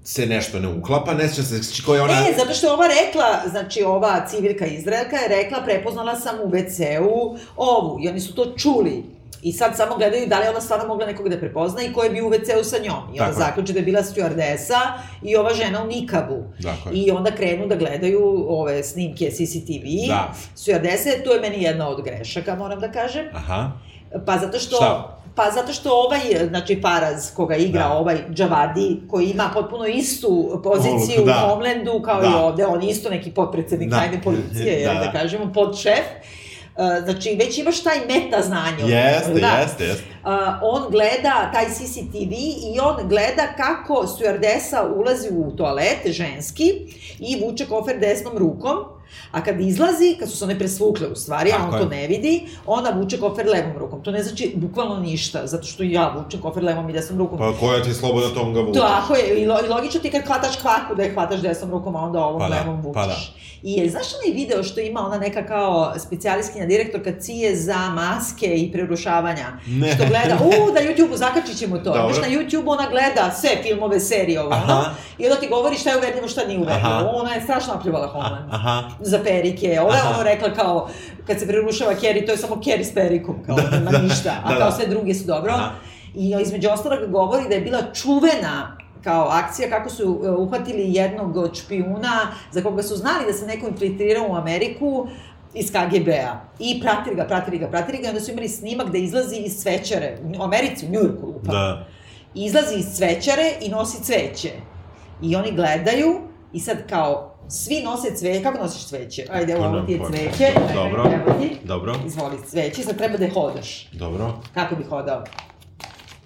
se nešto ne uklapa, ne sjeća se koja ona... E, zato što je ova rekla, znači ova civilka Izraelka je rekla, prepoznala sam u WC-u ovu, i oni su to čuli I sad samo gledaju da li ona stvarno mogla nekog da prepozna i ko je bio u WC-u sa njom. I onda zaključe da je bila stewardesa i ova žena u nikabu. Dakle. I onda krenu da gledaju ove snimke CCTV. Da. Stewardese, to je meni jedna od grešaka, moram da kažem. Aha. Pa zato što... Šta? Pa zato što ovaj, znači Faraz, koga igra da. ovaj Džavadi, koji ima potpuno istu poziciju da. u Homelandu kao da. i ovde, on je isto neki potpredsednik da. tajne policije, (laughs) da, da. da kažemo, podšef. Uh, znači, već imaš taj meta znanje. Jeste, da. jeste, jeste. Uh, on gleda taj CCTV i on gleda kako stewardesa ulazi u toalet, ženski, i vuče kofer desnom rukom, A kad izlazi, kad su se one presvukle u stvari, a on je. to ne vidi, ona vuče kofer levom rukom. To ne znači bukvalno ništa, zato što ja vučem kofer levom i desnom rukom. Pa koja ti sloboda tom ga vučeš? Tako je, i, lo, i logično ti kad hvataš kvaku da je hvataš desnom rukom, a onda ovom pa da, levom vučeš. Pa da. I je, znaš onaj video što ima ona neka kao specijaliskinja direktorka cije za maske i prerušavanja? Ne. Što gleda, u, da YouTube-u zakačit ćemo to. Dobro. Znaš, na YouTube ona gleda sve filmove, serije, ovo, ono, i onda ti govori šta je uverljivo, šta nije uverljivo. Ona je strašno opljivala Homeland. Aha za perike. Ona je ono rekla kao, kad se prerušava Kerry, to je samo Kerry s perikom, kao da, nema da, ništa, a da, kao da. sve druge su dobro. Aha. I između ostalog govori da je bila čuvena kao akcija kako su e, uhvatili jednog od špijuna za koga su znali da se neko infiltrirao u Ameriku iz KGB-a. I pratili ga, pratili ga, pratili ga i onda su imali snimak da izlazi iz svećare u Americi, u Njurku. Pa. Da. Izlazi iz svećare i nosi cveće. I oni gledaju i sad kao svi nose cveće, kako nosiš cveće? Ajde, evo, ovo ti je cveće. Dobro, ti. dobro. Izvoli cveće, sad treba da je hodaš. Dobro. Kako bi hodao?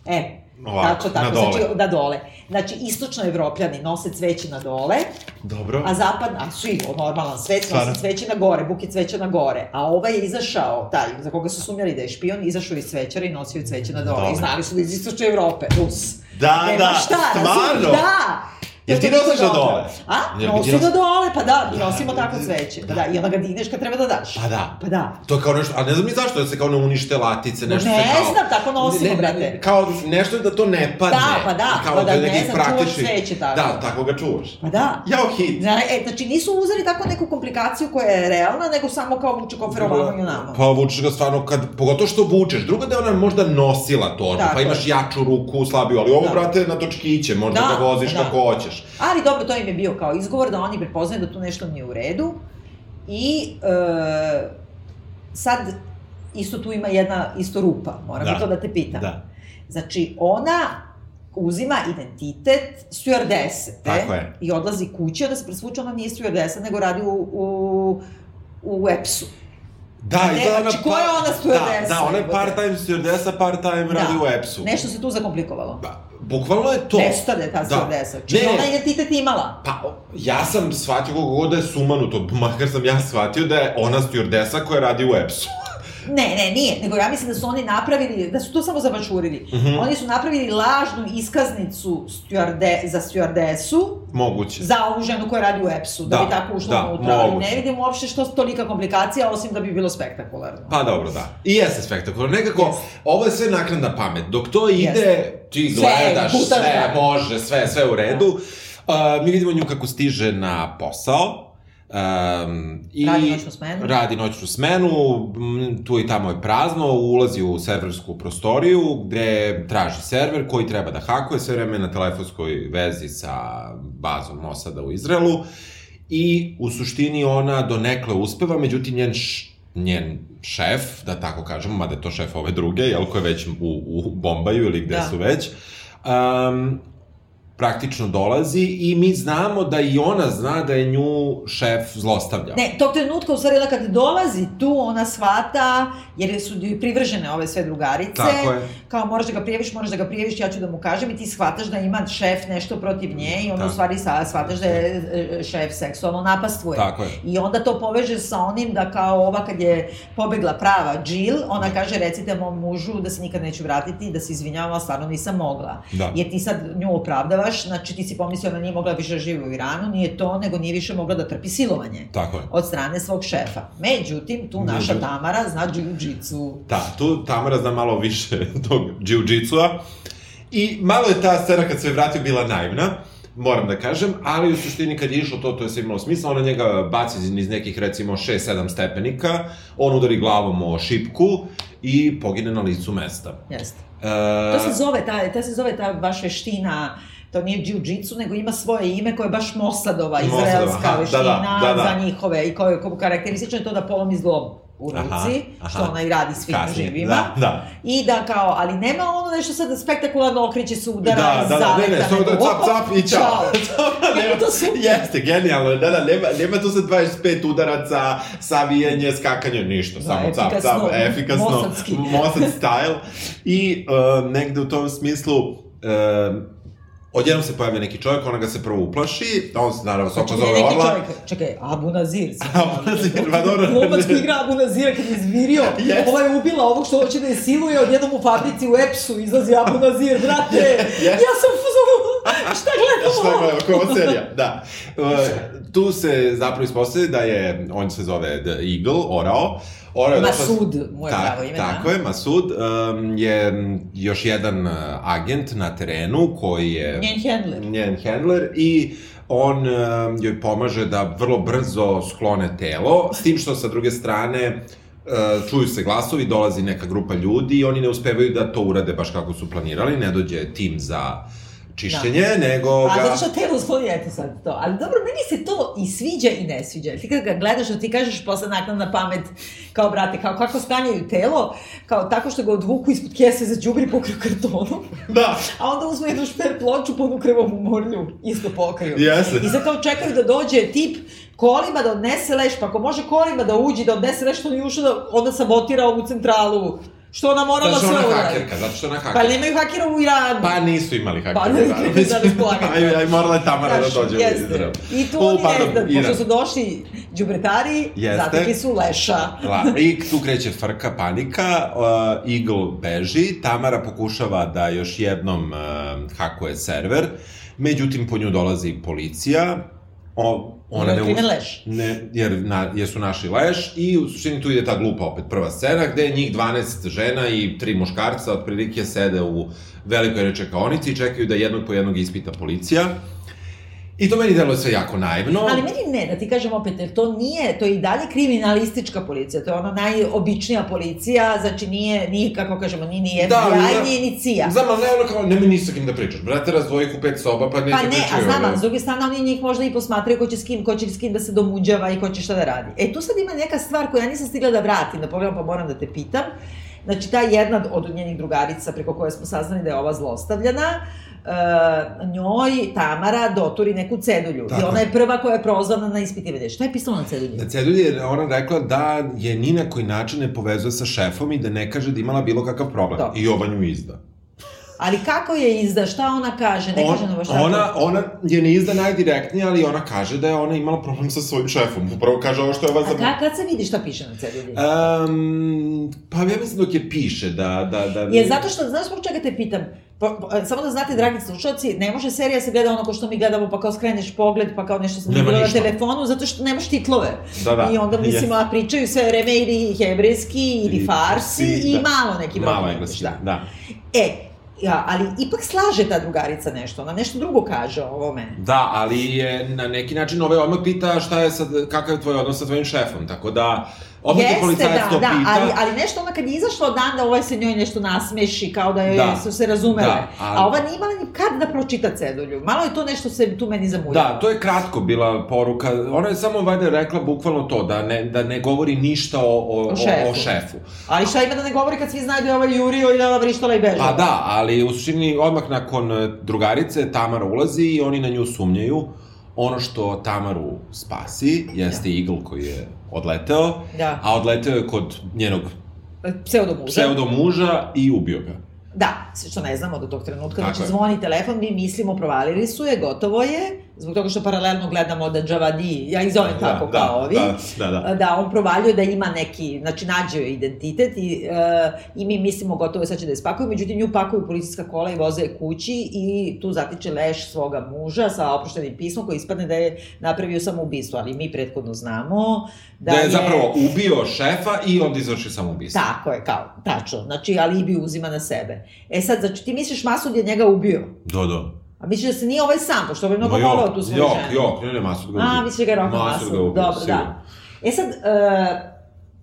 E, Ovako, tako, tako, na dole. Znači, na dole. Znači, istočno evropljani nose cveće na dole. Dobro. A zapad, a svi, normalan svet, nose cveće na gore, buke cveća na gore. A ovaj je izašao, taj, za koga su sumnjali da je špion, izašao iz cvećara i nosio cveće na dole. Dobre. I znali su da iz istočne Evrope, Rus. Da, Nema da, šta, stvarno? Da, Jel ti nosiš do dole? A? Nosi do dole, pa da, mi nosimo tako cveće. Pa da, i onda ga digneš kad treba da daš. Pa da. Pa da. To je kao nešto, a ne znam ni zašto da se kao ne unište latice, nešto ne, se kao... Ne znam, tako nosimo, ne, brate. Kao nešto da to ne padne. Da, pa da, kao pa da, ne znam, čuvaš cveće tako. Da, tako ga čuvaš. Pa da. Jao, hit. Da, e, znači nisu uzeli tako neku komplikaciju koja je realna, nego samo kao vuče kofer ovamo i onamo. Pa vučeš ga stvarno kad, pogotovo što vučeš. Drugo da je ona možda nosila to, pa imaš jaču ruku, slabiju, ali ovo, da. brate, na točkiće, možda da, ga voziš da. kako hoćeš. Ali dobro, to im je bio kao izgovor da oni prepoznaju da tu nešto nije u redu. I e, sad isto tu ima jedna isto rupa, moram da. to da te pitam. Da. Znači, ona uzima identitet stewardese i odlazi kući, onda se presvuče, ona nije stewardesa, nego radi u, u, u EPS-u. Da, ne, znači, ko je ona stewardesa? Da, da, ona je part-time stewardesa, part-time da. radi u EPS-u. Nešto se tu zakomplikovalo. Da, bukvalno je to. Nestade ta da. stewardesa. Čini ne, ona identitet imala. Pa, ja sam shvatio kogo god da je sumanuto, makar sam ja shvatio da je ona stewardesa koja radi u EPS-u. Ne, ne, nije, nego ja mislim da su oni napravili, da su to samo zavačurili. Mm -hmm. Oni su napravili lažnu iskaznicu stewardé, za stewardesu. Moguće. Za ovu ženu koja radi u EPS-u, da, da bi tako ušla da, unutra. Ali ne vidim uopšte što tolika komplikacija, osim da bi bilo spektakularno. Pa dobro, da. I jeste spektakularno. Nekako, yes. ovo je sve naknadna pamet. Dok to ide, yes. ti gledaš, sve, sve može, sve, sve u redu. Da. Uh, mi vidimo nju kako stiže na posao Um, i radi noćnu smenu. Radi noćnu smenu, tu i tamo je prazno, ulazi u serversku prostoriju gde traži server koji treba da hakuje, sve vreme na telefonskoj vezi sa bazom Mosada u Izraelu i u suštini ona do nekle uspeva, međutim njen š, njen šef, da tako kažemo, mada je to šef ove druge, jel, ko je već u, u Bombaju ili gde da. su već, um, praktično dolazi i mi znamo da i ona zna da je nju šef zlostavlja. Ne, tog trenutka, u stvari, ona kad dolazi tu, ona shvata, jer su privržene ove sve drugarice, Tako je. kao moraš da ga prijeviš, moraš da ga prijeviš, ja ću da mu kažem i ti shvataš da ima šef nešto protiv nje i onda u stvari shvataš da je e, šef seksualno napastvuje. Tako je. I onda to poveže sa onim da kao ova kad je pobegla prava Jill, ona kaže recite mom mužu da se nikad neću vratiti, da se izvinjavam, stvarno nisam mogla. Da. Jer ti sad nju opravdavaš gledaš, znači ti si pomislio da nije mogla više da živi u Iranu, nije to, nego nije više mogla da trpi silovanje. Tako je. Od strane svog šefa. Međutim, tu naša Tamara zna jiu-jitsu. Da, tu Tamara zna malo više (laughs) tog jiu-jitsua. I malo je ta scena kad se vratio bila naivna moram da kažem, ali u suštini kad je išlo to, to je sve imalo smisla, ona njega baci iz nekih recimo 6-7 stepenika, on udari glavom o šipku i pogine na licu mesta. Jeste. E... To se zove, ta, ta se zove ta baš veština to nije jiu-jitsu, nego ima svoje ime koje je baš Mosadova, izraelska Mosadova, veština da, da, da, da. za njihove i koje je karakteristično je to da polomi zglob u ruci, aha, aha. što ona i radi svim Kasnije, živima. Da, da. I da kao, ali nema ono nešto sad spektakularno okriće se udara da, da, da, ne, ne, samo da cap, cap i čao. nema, (laughs) to su... Jeste, genijalno, da, da, nema, nema tu sad 25 udaraca, savijanje, skakanje, ništa, da, samo cap, cap, efikasno, mosadski. mosad style. I uh, negde u tom smislu, uh, Odjednom se pojavlja neki čovjek, ona ga se prvo uplaši, on se naravno svako zove Orla. Čovjek, čekaj, Abu Nazir. (laughs) Abu Nazir, pa dobro. Glumac koji igra Abu Nazira kad je izvirio, yes. ova je ubila ovog što hoće da je siluje, odjednom u fabrici u Epsu izlazi Abu Nazir, brate, yes. ja sam (laughs) šta gledamo? šta gledamo, koja serija, da. Uh, tu se zapravo ispostavlja da je, on se zove The Eagle, Orao, Orao Masud, mu je pravo ime, Tako je, Masud um, je još jedan uh, agent na terenu koji je... Njen handler. Njen handler i on um, joj pomaže da vrlo brzo sklone telo, s tim što sa druge strane uh, čuju se glasovi, dolazi neka grupa ljudi i oni ne uspevaju da to urade baš kako su planirali, ne dođe tim za uh, čišćenje, da. nego ga... A zato što telo skloni, eto sad to. Ali dobro, meni se to i sviđa i ne sviđa. Ti kad ga gledaš, ti kažeš posle naknadna pamet, kao brate, kao kako skanjaju telo, kao tako što ga odvuku ispod kese za džubri pokriju kartonu. (laughs) Da. A onda uzmu jednu šper ploču, punu krevom u morlju, isto pokriju. Jeste. I sad kao čekaju da dođe tip kolima da odnese leš, pa ako može kolima da uđe, da odnese leš, što nije ušao da onda sabotira ovu centralu Što ona morala sve uradi. Zato što ona hakerka, zato što ona hakerka. Pa nemaju hakera u Iranu. Pa nisu imali hakera pa, u Iranu. Pa (laughs) ne da aj, aj, morala je Tamara da dođe jeste. u Izrael. I tu oni ne znam, pošto su došli džubretari, zatekli su leša. La, I tu kreće frka, panika, uh, Eagle beži, Tamara pokušava da još jednom uh, hakuje server, međutim po nju dolazi policija, o, ona ne, ne leš. Ne, jer, na, jer su naši leš i u suštini tu ide ta glupa opet prva scena gde njih 12 žena i tri muškarca otprilike sede u velikoj rečekaonici i čekaju da jednog po jednog ispita policija. I to meni deluje sve jako naivno. Ali meni ne, da ti kažem opet, jer to nije, to je i dalje kriminalistička policija, to je ona najobičnija policija, znači nije, nije kako kažemo, nije ni FBI, da, nije ni CIA. Znam, ali ne ono kao, nema ni sa kim da pričaš, brate, razdvoji ih u pet soba, pa neće Pa ne, a znam, a s druge strane, oni njih možda i posmatraju ko će s kim, ko će s kim da se domuđava i ko će šta da radi. E, tu sad ima neka stvar koju ja nisam stigla da vratim, da pogledam pa moram da te pitam. Znači, ta jedna od njenih drugarica preko koje smo saznali da je ova zlostavljana, uh, njoj Tamara doturi neku cedulju. Tako. I ona je prva koja je prozvana na ispitivanje. Šta je pisalo na cedulji? Na cedulji je ona rekla da je ni na koji način ne povezuje sa šefom i da ne kaže da imala bilo kakav problem. To. I ova nju izda. Ali kako je izda? Šta ona kaže? Ne On, kaže na šta ona, ona je ne izda najdirektnije, ali ona kaže da je ona imala problem sa svojim šefom. Upravo kaže ovo što je ova... A kad, kad se vidi šta piše na cedulji? Um, pa ja mislim dok je piše da... da, da je zato što, znaš zbog čega te pitam? Pa, pa, samo da znate, dragi slušalci, ne može serija se gleda ono ko što mi gledamo, pa kao skreneš pogled, pa kao nešto sam bilo na telefonu, zato što nemaš titlove. Da, da. I onda, mislim, yes. pričaju sve vreme ili hebrejski, ili I, farsi, i, i da. malo neki broj. Malo engleski, da. da. E, Ja, ali ipak slaže ta drugarica nešto, ona nešto drugo kaže o ovome. Da, ali je na neki način ovaj odmah pita šta je sad, kakav je tvoj odnos sa tvojim šefom, tako da Opet Jeste, policajac da, to da, pita. Ali, ali nešto ona kad je izašla od dan da ovaj se njoj nešto nasmeši, kao da joj da. su se razumele. Da, ali... A ova nije imala ni kad da pročita cedulju. Malo je to nešto se tu meni zamuljalo. Da, to je kratko bila poruka. Ona je samo vajde rekla bukvalno to, da ne, da ne govori ništa o, o, o, šefu. o, šefu. Ali šta ima da ne govori kad svi znaju da je ovaj jurio i da je ova vrištala i bežala? Pa da, ali u suštini odmah nakon e, drugarice Tamara ulazi i oni na nju sumnjaju. Ono što Tamaru spasi jeste da. Eagle koji je odleteo, da. a odleteo je kod njenog pseudomuža. pseudomuža i ubio ga. Da, što ne znamo do tog trenutka, Tako znači je. zvoni telefon, mi mislimo provalili su je, gotovo je, zbog toga što paralelno gledamo da Javadi, ja ih zovem da, tako da, kao ovi, da, da, da. da on provaljuje da ima neki, znači nađe joj identitet i, uh, i mi mislimo gotovo sad će da je spakuju, međutim nju pakuju policijska kola i voze je kući i tu zatiče leš svoga muža sa oproštenim pismom koji ispadne da je napravio samoubistvo, ali mi prethodno znamo da, da je, je zapravo ubio šefa i onda izvrši samoubistvo. Tako je, kao, tačno, znači alibi uzima na sebe. E sad, znači ti misliš Masud je njega ubio? Da, da. A misliš da se nije ovaj sam, pošto ovaj mnogo volao tu svoju jok, ženu? Jok, ne, ne, Masud ga ubio. A, misliš da ga Roko Masud, Masud dobro, da. E sad, uh,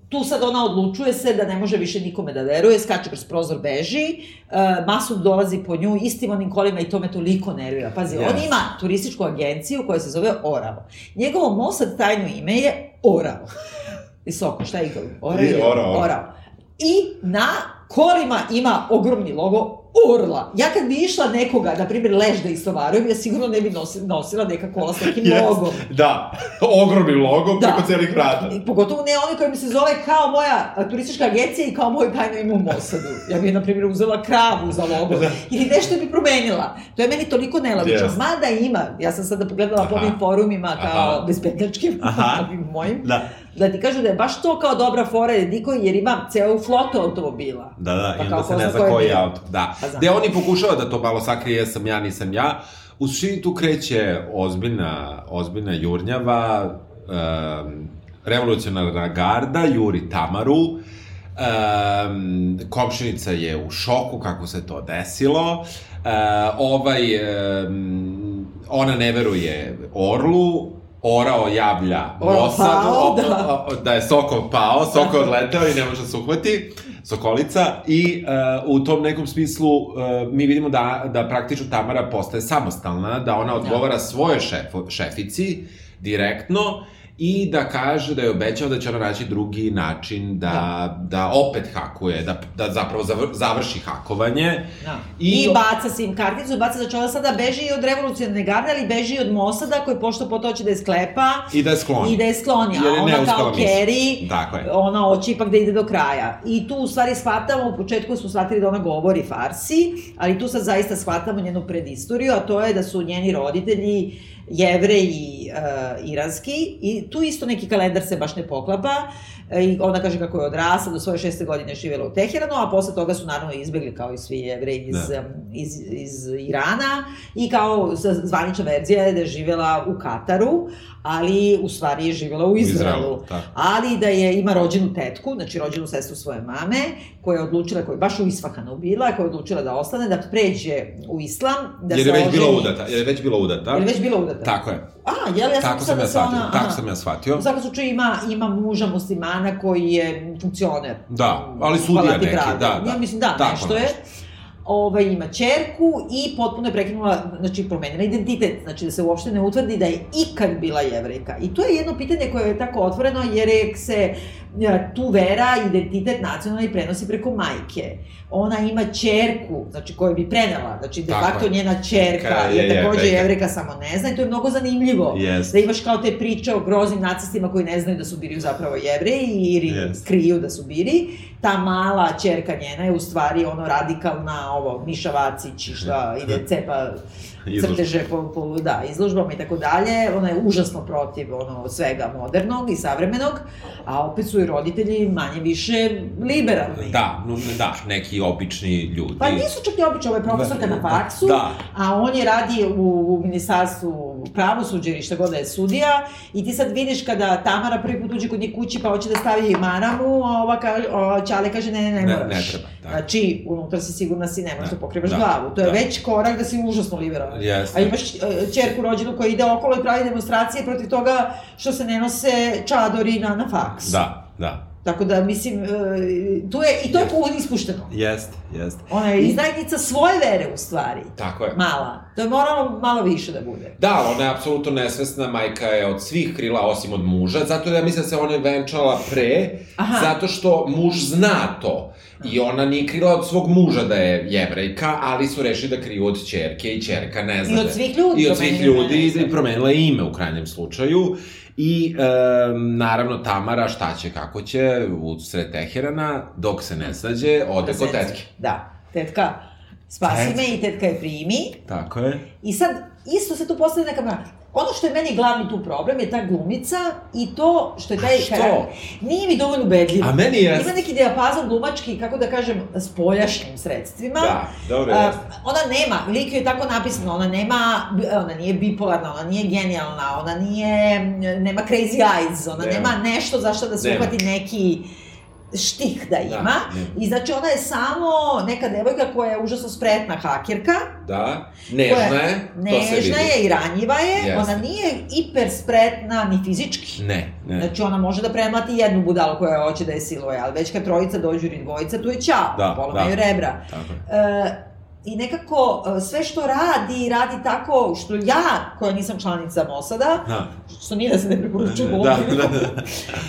tu sad ona odlučuje se da ne može više nikome da veruje, skače kroz prozor, beži, uh, Masud dolazi po nju istim onim kolima i to me toliko nervira. Pazi, yes. on ima turističku agenciju koja se zove Orao. Njegovo Mossad tajno ime je Orao. Visoko, šta je ikao? Orao. Orao. Orao. I na kolima ima ogromni logo Orla. Ja kad bi išla nekoga, na primjer, leš da istovarujem, ja sigurno ne bi nosila, nosila neka kola s nekim (laughs) yes. logom. Da, ogromni logo da. preko celih vrata. I, pogotovo ne oni koji mi se zove kao moja turistička agencija i kao moj tajno ime u Mosadu. Ja bih, na primjer, uzela kravu za logo. Da. Ili nešto bi promenila. To je meni toliko nelogično. Yes. Mada ima, ja sam sada pogledala po ovim forumima kao Aha. bezpetnjačkim, (laughs) mojim, da da ti kažu da je baš to kao dobra fora Diko, jer ima ceo flotu automobila. Da, da, pa i onda se ne zna koji je auto. Da. Pa Gde oni pokušava da to malo sakrije, sam ja, nisam ja. U suštini tu kreće ozbiljna, ozbiljna jurnjava, um, revolucionarna garda, juri Tamaru, um, komšinica je u šoku kako se to desilo, uh, ovaj, um, ona ne veruje Orlu, orao javlja Mosadu, pao, da. da je Sokol pao, Sokol odletao i ne može da se uhvati, Sokolica, i uh, u tom nekom smislu uh, mi vidimo da, da praktično Tamara postaje samostalna, da ona odgovara da. svoje šef, šefici direktno, i da kaže da je obećao da će ona naći drugi način da, da. da opet hakuje, da, da zapravo završi hakovanje. Da. I, I baca sim karticu, baca, znači ona sada beži od revolucionarne garde, ali beži od Mosada koji pošto po to će da je sklepa. I da je skloni. I da je skloni, a ona kao Kerry, ona hoće ipak da ide do kraja. I tu u stvari shvatamo, u početku smo shvatili da ona govori farsi, ali tu sad zaista shvatamo njenu predistoriju, a to je da su njeni roditelji jevreji uh, iranski i tu isto neki kalendar se baš ne poklapa e, i ona kaže kako je odrasla, do svoje šeste godine živjela u Teheranu, a posle toga su naravno izbegli kao i svi jevreji iz, da. iz, iz Irana i kao zvanična verzija je da je živjela u Kataru, ali u stvari je živjela u Izraelu. Izraelu ali da je, ima rođenu tetku, znači rođenu sestru svoje mame, koja je odlučila, koja je baš u Isfahanu bila, koja je odlučila da ostane, da pređe u islam, da jer je već bila udata, jer je već bila udata. Jer je već bila udata. Tako je. A, jel, ja tako sam, ja shvatio, ona, tako sam ja shvatio. U svakom slučaju ima, ima muža muslimana koji je funkcioner. Da, ali sudija neki, da, da. Ja mislim, da, tako nešto je. Nešto ovaj, ima čerku i potpuno je prekinula, znači promenila identitet, znači da se uopšte ne utvrdi da je ikad bila jevrejka. I to je jedno pitanje koje je tako otvoreno jer je se e, tu vera, identitet nacionalni prenosi preko majke. Ona ima čerku, znači koju bi prenela, znači de facto njena čerka je, je takođe je, jevrejka, samo ne zna i to je mnogo zanimljivo. Yes. Da imaš kao te priče o groznim nacistima koji ne znaju da su bili zapravo jevreji ili yes. kriju da su bili. Ta mala čerka njena je u stvari ono radikalna ovo, Miša Vacić i šta ide (laughs) cepa crteže po, po da, izložbama i tako dalje. Ona je užasno protiv ono, svega modernog i savremenog, a opet su i roditelji manje više liberalni. Da, no, da, neki obični ljudi. Pa nisu čak i obični, ovo je profesorka na faksu, da. a on je radi u, u ministarstvu pravosuđa ili šta god da je sudija i ti sad vidiš kada Tamara prvi put uđe kod nje kući pa hoće da stavi maramu, a ova kaže, a Čale kaže ne, ne, ne, ne moraš. Ne, treba, da. Znači, unutra si sigurna si, ne možeš da, da pokrivaš da, glavu. To je da. već korak da si užasno liberalan. Yes. A imaš čerku e, rođenu koja ide okolo i pravi demonstracije protiv toga što se ne nose čadori na, na faks. Da, da. Tako da, mislim, e, tu je, i to je yes. ispušteno. Jeste, jeste. Ona je izdajnica svoje vere, u stvari. Tako je. Mala. To je moralo malo više da bude. Da, ona je apsolutno nesvesna, majka je od svih krila, osim od muža, zato da ja mislim da se ona je venčala pre, Aha. zato što muž zna to. I ona nije krila od svog muža da je jevrejka, ali su rešili da kriju od čerke i čerka ne zna. I od svih ljudi. I od svih ljudi i promenila ime u krajnjem slučaju. I e, naravno Tamara šta će, kako će, u sred Teherana, dok se ne sađe, ode kod tetke. Da, tetka spasi Tet. me i tetka je primi. Tako je. I sad, isto se tu postavlja neka Ono što je meni glavni tu problem je ta glumica i to što je taj karakter. Nije mi dovoljno ubedljivo. A meni je... Ima neki dijapazon glumački, kako da kažem, s poljašnjim sredstvima. Da, dobro je. ona nema, lik je tako napisano, ona nema, ona nije bipolarna, ona nije genijalna, ona nije, nema crazy eyes, ona nema, nema nešto zašto da se uhvati neki štih da ima. Da, I znači ona je samo neka devojka koja je užasno spretna hakerka. Da, nežna je, to se Nežna je i ranjiva je, yes. ona nije hiper spretna ni fizički. Ne, ne. Znači ona može da premlati jednu budalu koja hoće da je siluje, ali već kad trojica dođu ili dvojica, tu je ćao, da, polomaju da. rebra. Tako je. E, i nekako e, sve što radi, radi tako što ja, koja nisam članica Mosada, da. što nije da se ne preporuču da, da, da, da.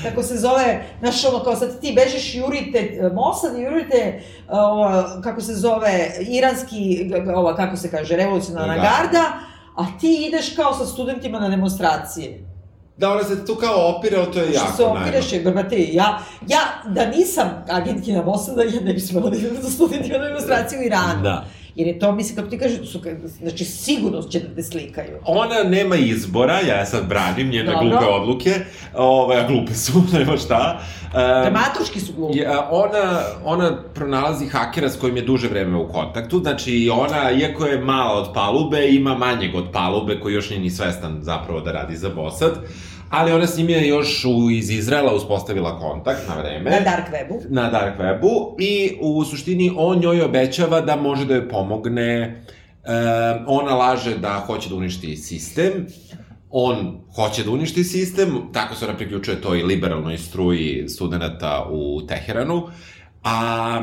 (laughs) kako se zove, znaš ono, kao sad ti bežeš, jurite e, Mossad i jurite, e, ovo, kako se zove, iranski, ova, kako se kaže, revolucionarna da. garda, a ti ideš kao sa studentima na demonstracije. Da, ona se tu kao opire, ali to je jako Što se opireš, je, brate, ja, ja, da nisam agentkina Mossada, ja ne bih smela da idem sa studentima na demonstraciju u Iranu. Da. Jer je to, mislim, kako ti kažeš, su, znači, sigurno će da te slikaju. Ona nema izbora, ja sad branim njene Dobro. glupe odluke, ovaj, glupe su, (laughs) nema šta. Um, Dramaturški su glupe. Je, ona, ona pronalazi hakera s kojim je duže vreme u kontaktu, znači ona, iako je mala od palube, ima manjeg od palube koji još nije ni svestan zapravo da radi za Mossad. Ali ona s njim je još u, iz Izraela uspostavila kontakt na vreme. Na dark webu. Na dark webu i u suštini on njoj obećava da može da joj pomogne. E, ona laže da hoće da uništi sistem. On hoće da uništi sistem, tako se ona priključuje toj liberalnoj struji studenta u Teheranu. A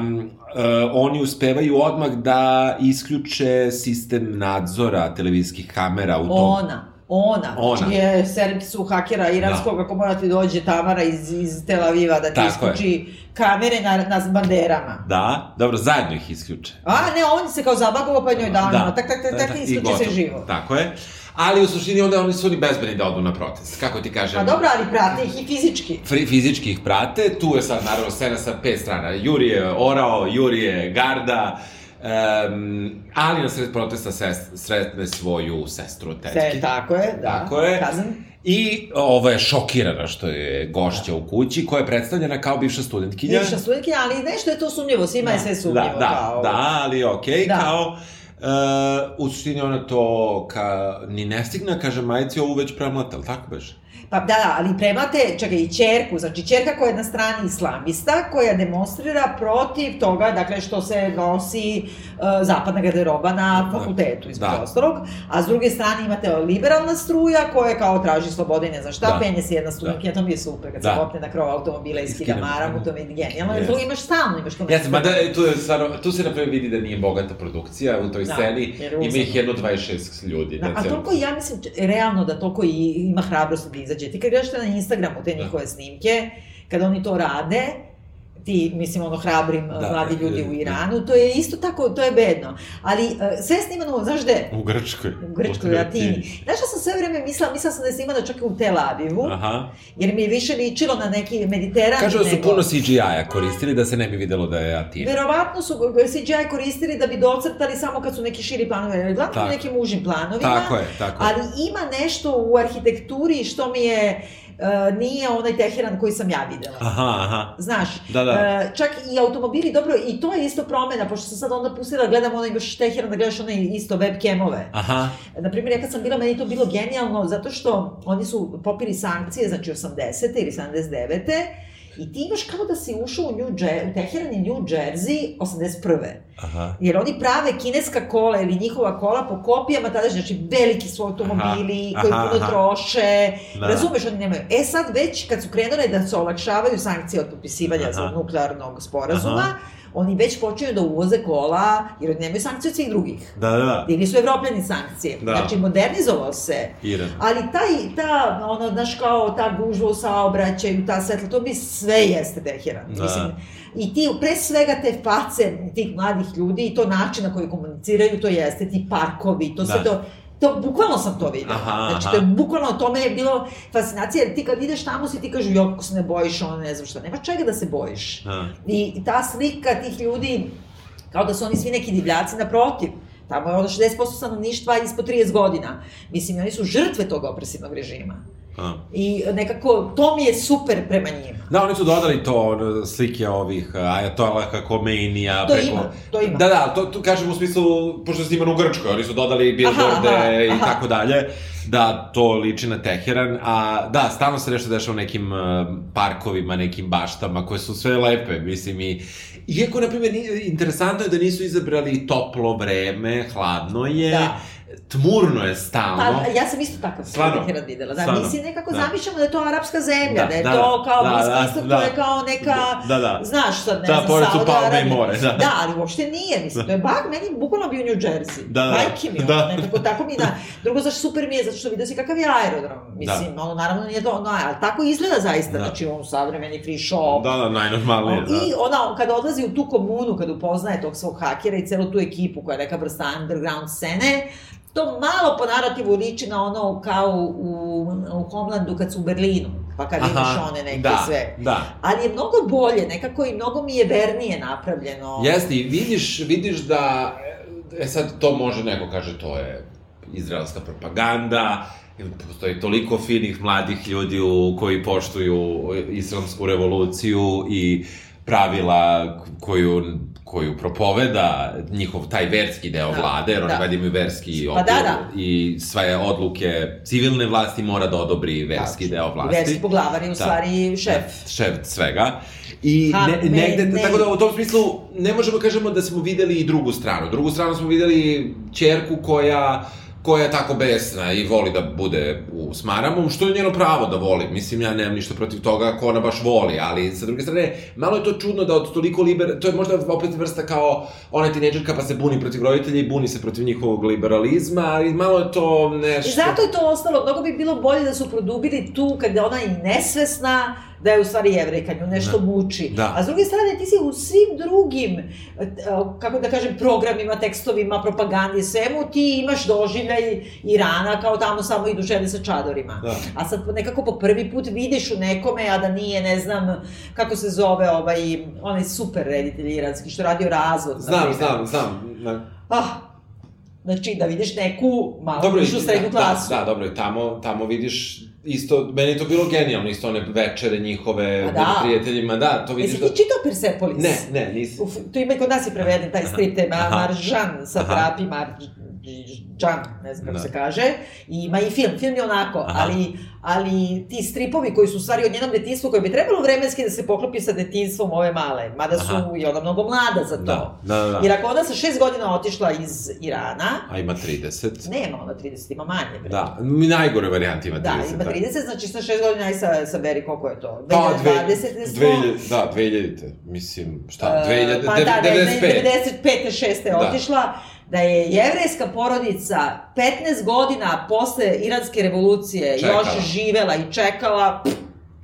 e, oni uspevaju odmah da isključe sistem nadzora televizijskih kamera u tom... Ona Ona, Ona. Je servisu hakera iranskog, da. ako mora ti dođe Tamara iz, iz Tel Aviva da ti Tako isključi je. kamere na, na banderama. Da, dobro, zajedno ih isključe. A, ne, on se kao zabagovo pa njoj dano, da. tak, tak, tak, tak, da, isključi se živo. Tako je. Ali u suštini onda oni su oni bezbedni da odu na protest. Kako ti kažem? Pa dobro, ali prate ih i fizički. Fri, fizički ih prate. Tu je sad naravno scena sa pet strana. Juri je orao, Juri je garda, Um, ali na sred protesta sest, sretne svoju sestru tetke. Se, tako je, da. Tako je. Kazan. I ova je šokirana što je gošća u kući, koja je predstavljena kao bivša studentkinja. Bivša studentkinja, ali nešto je to sumnjivo, svima da, je sve sumnjivo. Da, da, kao... da, ali okej, okay, da. kao... Uh, u suštini ona to ka, ni ne stigne, kaže majici, ovu već premlata, ali tako beže? Pa da, da, ali premate, čekaj, i čerku, znači čerka koja je na strani islamista, koja demonstrira protiv toga, dakle, što se nosi uh, zapadna garderoba na da. fakultetu, između da. ostalog, a s druge strane imate liberalna struja koja kao traži slobode i ne znam šta, da. penje se jedna studentkinja, da. to mi je super, kad da. se popne na krov automobila i skida maramu, to mi je genijalno, yes. imaš stalno, imaš komentar. Jeste, da, tu, je, stvarno, tu se napravo vidi da nije bogata produkcija u toj da, sceni, ima ih jedno 26 ljudi. Da, a toliko, ja mislim, realno da toliko i, ima hrabrost izađe. Ti kad gledaš na Instagramu te da. njihove snimke, kada oni to rade, ti, mislim, ono, hrabrim da, mladi ljudi u Iranu, to je isto tako, to je bedno. Ali uh, sve je snimano, znaš gde? U Grčkoj. U Grčkoj, u Atini. Znaš šta sam sve vreme mislila? Mislila sam da je snimano čak i u Tel Avivu, Aha. jer mi je više ličilo na neki mediteran. Kažu da su nego... puno CGI-a koristili da se ne bi videlo da je Atina. Verovatno su CGI koristili da bi docrtali samo kad su neki širi planovi, ali gledam nekim užim planovima. Tako je, tako je. Ali ima nešto u arhitekturi što mi je uh, nije onaj Teheran koji sam ja videla. Aha, aha. Znaš, da, da. Uh, čak i automobili, dobro, i to je isto promena, pošto sam sad onda pustila, gledam onaj baš Teheran, da gledaš onaj isto webcamove. Aha. Naprimjer, ja kad sam bila, meni to bilo genijalno, zato što oni su popili sankcije, znači 80. ili 79. I ti imaš kao da si ušao u New Jersey, u Teheran i New Jersey 81. Aha. Jer oni prave kineska kola ili njihova kola po kopijama, tada znači veliki su automobili aha, koji aha, puno aha. troše, da. razumeš, oni nemaju. E sad već kad su krenule da se olakšavaju sankcije od popisivanja za nuklearnog sporazuma, aha oni već počinju da uvoze kola, jer oni nemaju sankcije od svih drugih. Da, da, da. Ili su evropljani sankcije. Da. Znači, modernizovao se. Iran. Ali taj, ta, ono, znaš, kao ta gužva u saobraćaju, ta svetla, to bi sve jeste Teheran. Da. Mislim, I ti, pre svega te face tih mladih ljudi i to način na koji komuniciraju, to jeste ti parkovi, to da. sve to To, bukvalno sam to videla. Aha, znači, to je bukvalno, tome je bilo fascinacija, jer ti kad ideš tamo si ti kažu, jo, kako se ne bojiš, ono, ne znam šta, nema čega da se bojiš. Aha. I ta slika tih ljudi, kao da su oni svi neki divljaci, naprotiv. Tamo je ono 60% stanovništva ispod 30 godina. Mislim, oni su žrtve tog opresivnog režima. A. I nekako, to mi je super prema njima. Da, oni su dodali to, slike ovih Ajatola Komeinija. To preko... ima, to ima. Da, da, to, to kažem u smislu, pošto se snimano u Grčkoj, oni su dodali billboarde i tako dalje, da to liči na Teheran, a da, stalno se nešto dešava u nekim parkovima, nekim baštama, koje su sve lepe, mislim, i Iako, na primjer, interesantno je da nisu izabrali toplo vreme, hladno je, da tmurno je stalno. Pa, ja sam isto tako Stvarno, nekad videla. Da, stvarno, mi si nekako da. zamišljamo da je to arapska zemlja, da, da je da, to kao da, Bliski da, istok, da, to je kao neka, da, da. znaš sad, ne da, znam, Sauda Arabija. i more, da. Da, ali uopšte nije, mislim, to je bak, meni bukvalno bio New Jersey. Da, da. Majke mi, da. nekako tako mi da. Drugo, zašto super mi je, zato što vidio si kakav je aerodrom. Mislim, da. ono, naravno nije to, no, ali tako izgleda zaista, da. znači, on savremeni free shop. Da, da, najnormalnije, da. I ona, kada odlazi u tu komunu, kada upoznaje tog svog hakera i celu tu ekipu koja je neka vrsta underground scene, to malo po narativu liči na ono kao u, u Homelandu kad su u Berlinu, pa kad Aha, imaš one neke da, sve. Da. Ali je mnogo bolje, nekako i mnogo mi je vernije napravljeno. Jeste, i vidiš, vidiš da, e sad to može neko kaže to je izraelska propaganda, postoji toliko finih mladih ljudi u, koji poštuju islamsku revoluciju i pravila koju koju propoveda njihov taj verski deo da, vlade, jer oni da. valjda imaju verski pa, da, da. i sve odluke civilne vlasti mora da odobri verski da, deo vlasti. Verski poglavar je u da, stvari šef. Da, šef svega. I ha, ne, negde, ne. tako da u tom smislu ne možemo kažemo da smo videli i drugu stranu. Drugu stranu smo videli čerku koja koja je tako besna i voli da bude u Smaramom, što je njeno pravo da voli. Mislim, ja nemam ništa protiv toga ko ona baš voli, ali sa druge strane, malo je to čudno da od toliko liber... To je možda opet vrsta kao ona tineđerka pa se buni protiv roditelja i buni se protiv njihovog liberalizma, ali malo je to nešto... I zato je to ostalo, mnogo bi bilo bolje da su produbili tu kada ona i nesvesna, da je u stvari jevrejka, nju nešto da. muči. Da. A s druge strane, ti si u svim drugim, e, kako da kažem, programima, tekstovima, propagandi, svemu, ti imaš doživljaj Irana kao tamo samo idu žene sa čadorima. Da. A sad nekako po prvi put vidiš u nekome, a da nije, ne znam, kako se zove ovaj, onaj super reditelj iranski, što radio razvod. Znam, znam, znam. Da. Ah, Znači, da vidiš neku malo dobro, višu srednju da, klasu. Da, da, dobro, tamo, tamo vidiš isto, meni je to bilo genijalno, isto one večere njihove, pa da. prijateljima, da, to vidiš Jesi da... ti čitao Persepolis? Ne, ne, nisam. Uf, to ima i kod nas je preveden, taj strip, te Maržan sa trapi, Džan, ne znam kako da. se kaže, i ima i film, film je onako, Aha. ali, ali ti stripovi koji su u stvari od njenom detinstvu, koji bi trebalo vremenski da se poklopi sa detinstvom ove male, mada su Aha. i ona mnogo mlada za to. Da, da, da. Jer ako ona sa šest godina otišla iz Irana... A ima 30. Nema ona 30, ima manje. Bre. Da, najgore varijante ima 30. Da, ima 30, da. znači sa šest godina i sa, sa Beri, koliko je to? 2020 pa, dve. 2000, da, 2000, mislim, šta, 2000, uh, pa 95. da, 95. 6. je da. otišla, da je jevrejska porodica 15 godina posle iranske revolucije čekala. još živela i čekala, pff,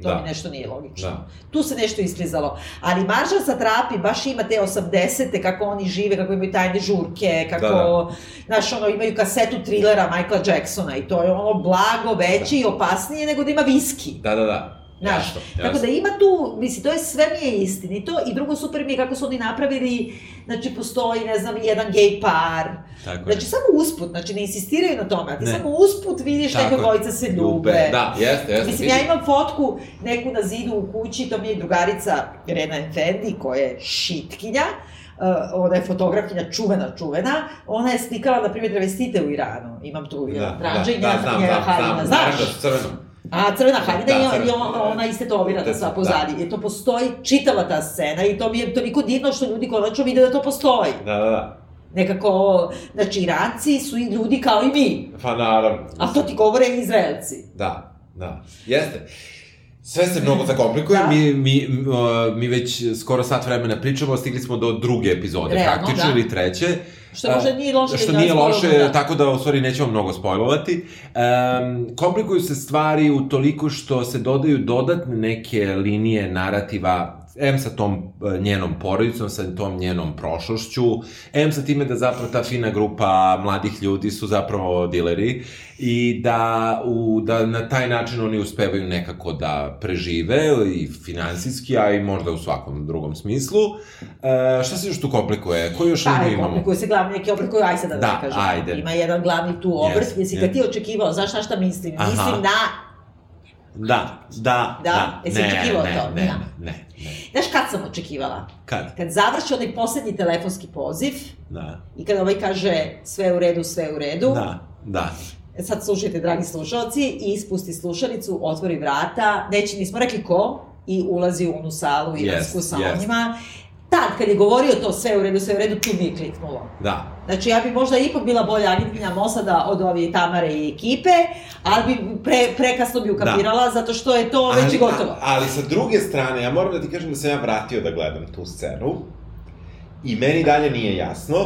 to da. mi nešto nije logično. Da. Tu se nešto isklizalo. Ali Maržan Satrapi baš ima te 80-te, kako oni žive, kako imaju tajne žurke, kako, da, da. znaš, ono, imaju kasetu trilera Michaela Jacksona i to je ono blago veće da. i opasnije nego da ima viski. Da, da, da. Znaš, jasno, tako da ima tu, misli, to je sve mi je istinito i drugo super mi je kako su oni napravili, znači postoji, ne znam, jedan gej par, tako znači je. samo usput, znači ne insistiraju na tome, a ti ne. samo usput vidiš tako neke dvojica se ljube. Da, jeste, jeste. Mislim, ja imam fotku neku na zidu u kući, to mi je drugarica Rena Efendi, koja je šitkinja, uh, ona je fotografkinja čuvena, čuvena, ona je slikala, na primjer, travestite u Iranu. Imam tu da, da, da, znam, znam, znam, znaš? Da, crveno. A crvena haljina da, i, on, ona istetovirana da, sva pozadi. Da. I to postoji čitava ta scena i to mi je toliko divno što ljudi konačno vide da to postoji. Da, da, da. Nekako, znači, Iranci su i ljudi kao i mi. Pa naravno. A to ti govore i Izraelci. Da, da. Jeste. Sve se mnogo zakomplikuje, da. mi, mi, mi već skoro sat vremena pričamo, stigli smo do druge epizode, Realno, praktično, da. ili treće. Što možda nije loše. Što da nije loše, da. tako da u stvari nećemo mnogo spojlovati. Um, komplikuju se stvari u toliko što se dodaju dodatne neke linije narativa M sa tom e, njenom porodicom, sa tom njenom prošlošću, M sa time da zapravo ta fina grupa mladih ljudi su zapravo dileri i da, u, da na taj način oni uspevaju nekako da prežive i finansijski, a i možda u svakom drugom smislu. E, šta se još tu komplikuje? Koji još pa, imamo? komplikuje se glavni neki obrt koji, aj sad da, da kažem. Ajde. Ima jedan glavni tu obrt, yes, jesi ga yes. ti očekivao, znaš na šta mislim? Aha. Mislim na Da, da, da. Da? Jesi ne, očekivao ne, to? Ne, Da. ne, ne. Znaš kad sam očekivala? Kad? Kad završi onaj poslednji telefonski poziv Da. i kada ovaj kaže sve u redu, sve u redu. Da, da. E Sad slušajte, dragi slušalci, i ispusti slušalicu, otvori vrata, neće, nismo rekli ko, i ulazi u onu salu iransku Jest, sa jest. onima. Tad, kad je govorio to sve u redu, sve u redu, tu mi je kliknulo. Da. Znači, ja bi možda ipak bila bolja agentkinja Mosada od ove Tamare i ekipe, ali bi pre, prekasno bi ukapirala, zato što je to već i gotovo. a- ali sa druge strane, ja moram da ti kažem da sam ja vratio da gledam tu scenu i meni dalje nije jasno,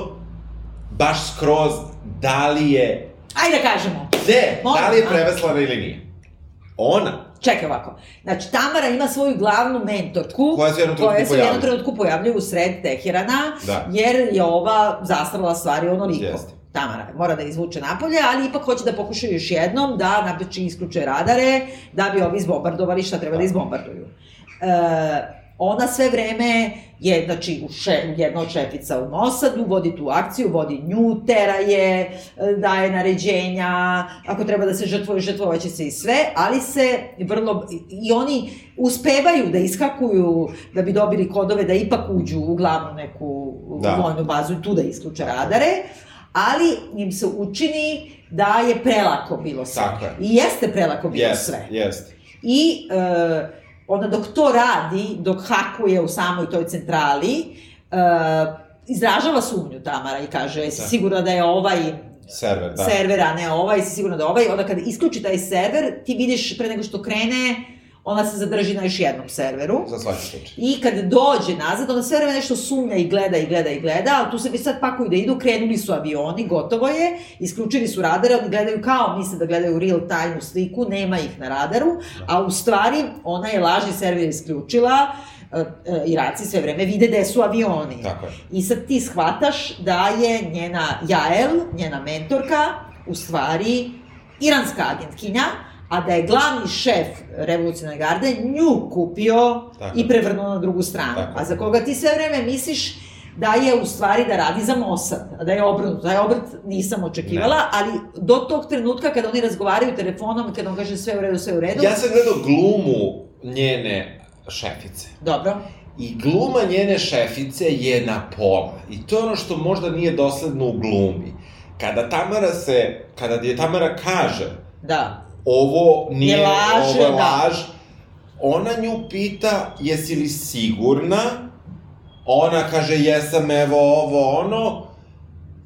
baš skroz, da li je... Ajde da kažemo. Ne, da li je preveslana ili nije. Ona, Čekaj ovako. Znači, Tamara ima svoju glavnu mentorku, Koja se jednom trenutku koja jednom trenutku pojavljuje u sred Teherana, Da. jer je ova zastrala stvari onoliko. Jeste. Tamara mora da izvuče napolje, ali ipak hoće da pokušaju još jednom da napiči isključe radare, da bi ovi izbombardovali šta treba da, Da. izbombarduju. E, ona sve vreme je, znači, u še, jedna od šefica u Mosadu, vodi tu akciju, vodi nju, tera je, e, daje naređenja, ako treba da se žrtvuje, žrtvovaće se i sve, ali se vrlo, i oni uspevaju da iskakuju, da bi dobili kodove, da ipak uđu u glavnu neku Da. vojnu bazu i tu da isključe radare, ali im se učini da je prelako bilo sve. Tako je. I jeste prelako bilo jest, sve. jest. I e, onda dok to radi, dok hakuje u samoj toj centrali, e, izražava sumnju Tamara i kaže, jesi Da. sigurna da je ovaj Server, da. server, a ne ovaj, si sigurna da je ovaj, onda kada isključi taj server, ti vidiš pre nego što krene, ona se zadrži na još jednom serveru. Za svaki slučaj. I kad dođe nazad, onda sve vreme nešto sumnja i gleda i gleda i gleda, ali tu se već sad pakuju da idu, krenuli su avioni, gotovo je, isključili su radare, oni gledaju kao misle da gledaju real time sliku, nema ih na radaru, a u stvari ona je lažni server isključila, e, e, Iraci sve vreme vide gde su avioni. Tako je. I sad ti shvataš da je njena Jael, njena mentorka, u stvari iranska agentkinja, a da je glavni šef revolucionarne garde nju kupio Tako i je. prevrnuo na drugu stranu. Tako je. A za koga ti sve vreme misliš da je u stvari da radi za Mossad, a da je obrnuto. Taj obrt nisam očekivala, Ne. ali do tog trenutka kada oni razgovaraju telefonom i kada on kaže sve u redu, sve u redu, Ja sam gledao glumu njene šefice. dobro, I gluma njene šefice je na pola. I to je ono što možda nije dosledno u glumi. Kada Tamara se, kada je Tamara kaže da, ovo nije, Je laž, ovo je da. laž, ona nju pita jesi li sigurna, ona kaže jesam, evo ovo, ono,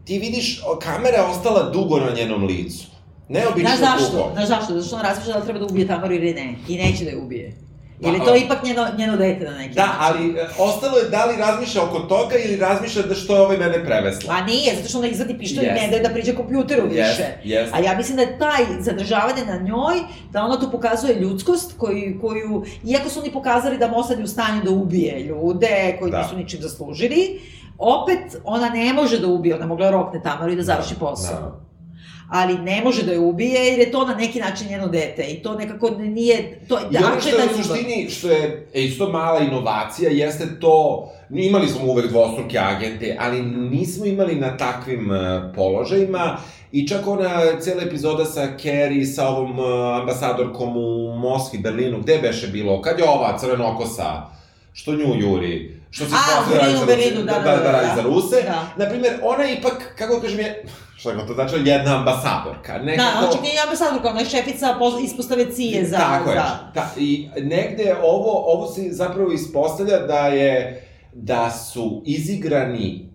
ti vidiš, kamera je ostala dugo na njenom licu. Neobično Znaš zašto? dugo. Znaš zašto? Zato što on razmišlja da treba da ubije Tamaru ili ne. I neće da je ubije. Jer je Pa, to a- ipak njeno, njeno dete na neki Da, način. ali e, ostalo je da li razmišlja oko toga ili razmišlja da što je ovaj mene prevesla. A nije, zato što ona izvadi pištolj i Jest. ne daje da priđe kompjuteru više. Jest, jest. A ja mislim da je taj zadržavanje na njoj, da ona tu pokazuje ljudskost koju, koju iako su oni pokazali da Mossad je u stanju da ubije ljude koji Da. nisu ničim zaslužili, opet ona ne može da ubije, ona mogla rokne Tamaru i da završi posao. da. Ali ne može da je ubije jer je to na neki način njeno dete i to nekako nije... To, I ono što je u suštini, što je e, isto mala inovacija, jeste to, imali smo uvek dvostruke agente, ali nismo imali na takvim e, položajima, I čak ona cijela epizoda sa Carrie, sa ovom e, ambasadorkom u Moskvi, Berlinu, gde beše bilo? Kad je ova crvenokosa, što nju juri, što se A, u Berlinu, za Berlinu, Ruse, da, da, da, da, da, radi da. za Ruse. Da. Naprimer, ona je ipak, kako kažem je, šta je to znači, jedna ambasadorka. Da, Nekako... znači nije ambasadorka, ona je šefica pos- ispostave cije za... Tako je. za... Ta, I negde ovo, ovo se zapravo ispostavlja da je, da su izigrani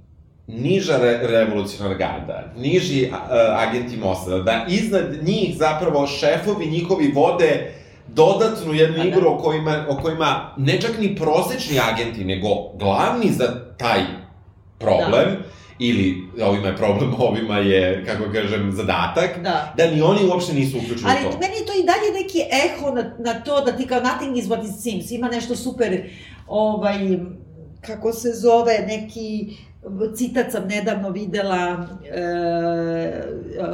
niža re, revolucionarna garda, niži a, agenti Mossada, da iznad njih zapravo šefovi njihovi vode dodatnu jednu A da. igru o kojima, o kojima ne čak ni prosečni agenti, nego glavni za taj problem, ili ovima je problem, (laughs) ovima je, kako kažem, zadatak, Da. da ni oni uopšte nisu uključeni Ali u to. meni je to i dalje neki eho na, na to da ti kao nothing is what it seems. Ima nešto super, ovaj, kako se zove, neki citat sam nedavno videla e,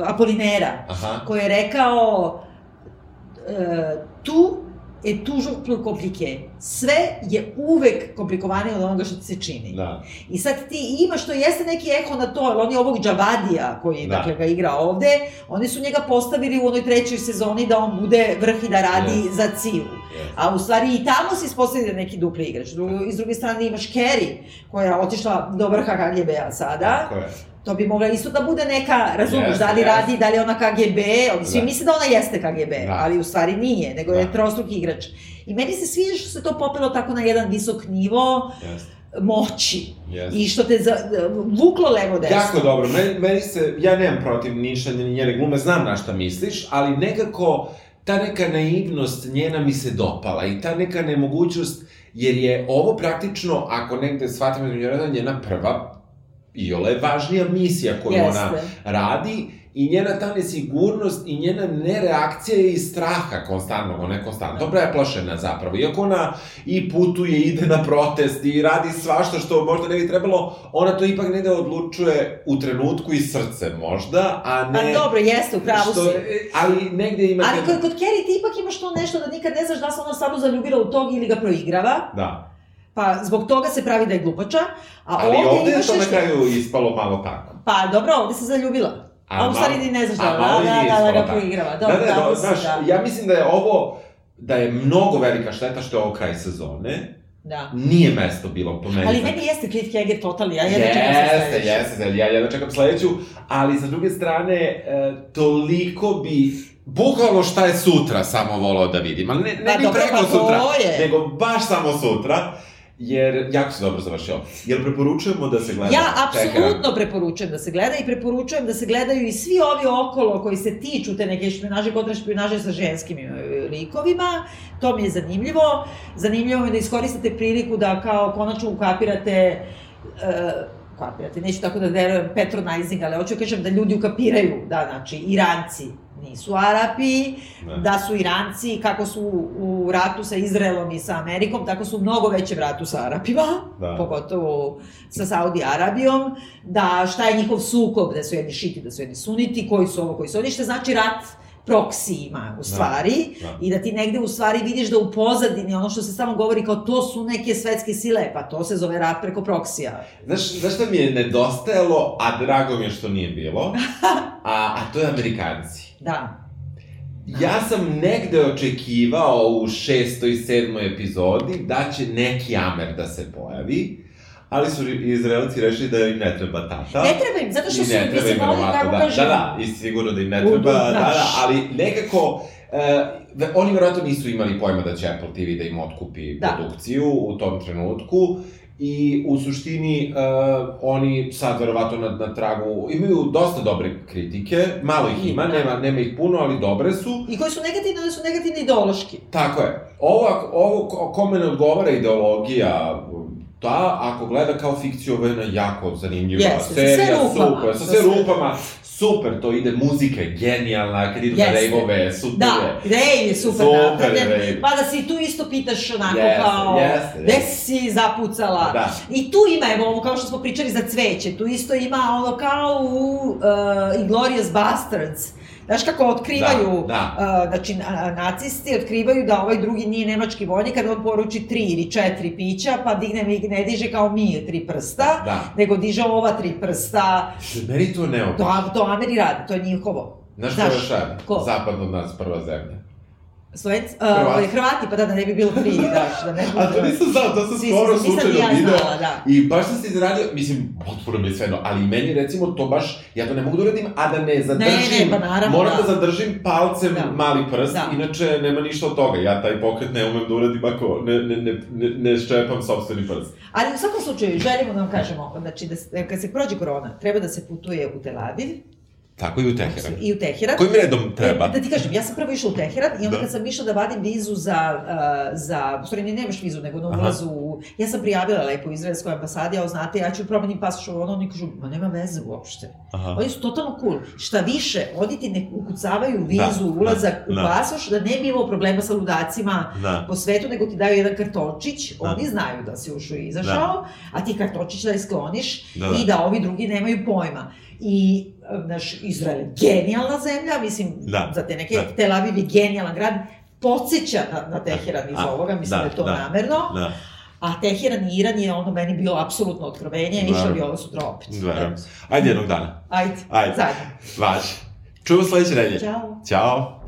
Apolinera, Aha. koji je rekao e, tu je toujours plus compliqué. Sve je uvek komplikovanije od onoga što ti se čini. Da. I sad ti imaš, to jeste neki eho na to, ali on je ovog Džavadija, koji Da. dakle, ga igra ovde, oni su njega postavili u onoj trećoj sezoni da on bude vrh i da radi Yes. za Civu. A u stvari i tamo se ispostavili da neki dupli igrač. Drugo, I s druge strane imaš Kerry, koja je otišla do vrha KGB-a sada. Tako je. To bi mogla isto da bude neka, razumeš, Jeste, da li jeste. radi, da li je ona KGB, oni svi Da. misle da ona jeste KGB, Da. ali u stvari nije, nego je Da. trostruki igrač. I meni se sviđa što se to popelo tako na jedan visok nivo Jeste. moći. Jeste. I što te za, vuklo levo desno. Jako dobro, meni, meni se, ja nemam protiv Niša ni njene glume, znam na šta misliš, ali nekako ta neka naivnost njena mi se dopala i ta neka nemogućnost, jer je ovo praktično, ako negde shvatimo da je njena prva i ole važnija misija koju Jeste. ona radi i njena ta nesigurnost i njena nereakcija je iz straha konstantnog, ona je konstantno preplašena zapravo. Iako ona i putuje, ide na protest i radi svašta što možda ne bi trebalo, ona to ipak negde odlučuje u trenutku i srce možda, a ne... Pa dobro, jeste, u pravu što, si. Ali negde ima... Ali kod, kod Kerry ti ipak imaš to nešto da nikad ne znaš da se ona stvarno zaljubila u tog ili ga proigrava, Da. Pa zbog toga se pravi da je glupača, a Ali ovde, ovde je to na kraju ispalo malo tako. Pa dobro, ovde se zaljubila. A, u stvari ni ne znaš a da, da, da, da, da. Da, Dobro, da, pravo da, si, znaš, da. ja mislim da je ovo, da je mnogo velika šteta što je ovo kraj sezone. Da. Nije mesto bilo po meni. Ali za- meni jeste Cliffhanger totalni, ja jedno čekam sa Jeste, jeste, ja jedno čekam sledeću, ali sa druge strane, e, toliko bi, bukvalno šta je sutra samo volao da vidim, ali ne, ne Pa dobro, preko pa sutra, je. nego baš samo sutra, jer jako se dobro završio. Jel preporučujemo da se gleda? Ja apsolutno preporučujem da se gleda i preporučujem da se gledaju i svi ovi okolo koji se tiču te neke špionaže, kontra špionaže sa ženskim e, likovima. To mi je zanimljivo. Zanimljivo mi je da iskoristite priliku da kao konačno ukapirate uh, ukapirate, neću tako da verujem patronizing, ali hoću da kažem da ljudi ukapiraju da, znači, Iranci nisu Arapi, Ne. da su Iranci, kako su u ratu sa Izraelom i sa Amerikom, tako su mnogo većem ratu sa Arapima, Da. pogotovo sa Saudi Arabijom, da šta je njihov sukob, da su jedni šiti, da su jedni suniti, koji su ovo, koji su oni, što znači rat proksi ima u stvari da. i da ti negde u stvari vidiš da u pozadini ono što se samo govori kao to su neke svetske sile, pa to se zove rat preko proksija. Znaš, znaš šta mi je nedostajalo, a drago mi je što nije bilo, (laughs) a, a to je Amerikanci. Da. Ja sam negde očekivao u šestoj, sedmoj epizodi da će neki Amer da se pojavi, ali su Izraelci rešili da im ne treba tata. Ne treba im, zato što su, mislim, im oni, kako da, kažem, da, da, i sigurno da im ne treba, da, da, znaš. ali nekako, e, oni verovatno nisu imali pojma da će Apple TV da im otkupi Da. produkciju u tom trenutku, I u suštini uh, oni sad verovatno na, na tragu imaju dosta dobre kritike, malo ih ima, Ima. nema, nema ih puno, ali dobre su. I koji su negativni, oni su negativni ideološki. Tako je. Ovo, ovo ko- kome ne odgovara ideologija, ta, ako gleda kao fikciju, ovo je jedna jako zanimljiva Jeste, sa sve serija, rupama. super, sa sve- rupama, super, to ide, muzika je genijalna, kad idu na Jeste. rejvove, super Da, je. Rej je super, Super napravljen. rave. Pa da si tu isto pitaš onako Jeste, kao, jeste, gde jeste. si zapucala. Da. I tu ima, evo ovo kao što smo pričali za cveće, tu isto ima ono kao u uh, Inglourious Bastards. Znaš kako otkrivaju, Da, uh, znači na- nacisti otkrivaju da ovaj drugi nije nemački vojnik kada on poruči tri ili četiri pića, pa digne ne diže kao mi tri prsta, Da. nego diže ova tri prsta. Meni to ne To, to Ameri rade, to je njihovo. Znaš ko još radi? Zapad od nas, prva zemlja. Slovenci, uh, Hrvati. ovaj, Hrvati, pa da, da ne bi bilo tri, daš, da ne bi... (laughs) A to nisam znao, to sam Si- skoro si- slučajno ja video. znala, da. I baš sam se izradio, mislim, potpuno mi je svejedno, ali meni recimo to baš, ja to ne mogu da uradim, a da ne zadržim, ne, pa naravno, moram da. da. zadržim palcem Da. mali prst, Da. inače nema ništa od toga, ja taj pokret ne umem da uradim ako ne, ne, ne, ne, ne ščepam sobstveni prst. Ali u svakom slučaju, želimo da vam kažemo, znači, da, kad se prođe korona, treba da se putuje u Tel Aviv Tako i u Teheran. i u Teheran. Kojim redom treba? E, Da ti kažem, ja sam prvo išla u Teheran i onda Da. kad sam išla da vadim vizu za, uh, za, u stvari ne nemaš vizu, nego na Aha. ulazu, u, ja sam prijavila lepo u izraelskoj ambasadi, a znate, ja ću promenim pasoš, ovo, ono, oni kažu, ma nema veze uopšte. Aha. Oni su totalno cool. Šta više, oni ti ne ukucavaju vizu, Da, ulazak da, u da. pasoš, da ne bi imao problema sa ludacima Da. po svetu, nego ti daju jedan kartončić, Da. oni znaju da si ušao i izašao, a ti kartončić da je skloniš Da, da. i da ovi drugi nemaju pojma. I, e, naš, Izrael je genijalna zemlja, mislim, Da, za te neke, da. Tel Aviv je genijalan grad, podsjeća na, na Teheran iz a, ovoga, mislim da, da je to da, namerno. Da. A Teheran i Iran je ono meni bio apsolutno otkrovenje, išao bi ovo sutra opet. Verujem. Ajde jednog dana. Ajde, Ajde. zajedno. Važi. Čujemo sledeće nedelje. Ćao. Ćao.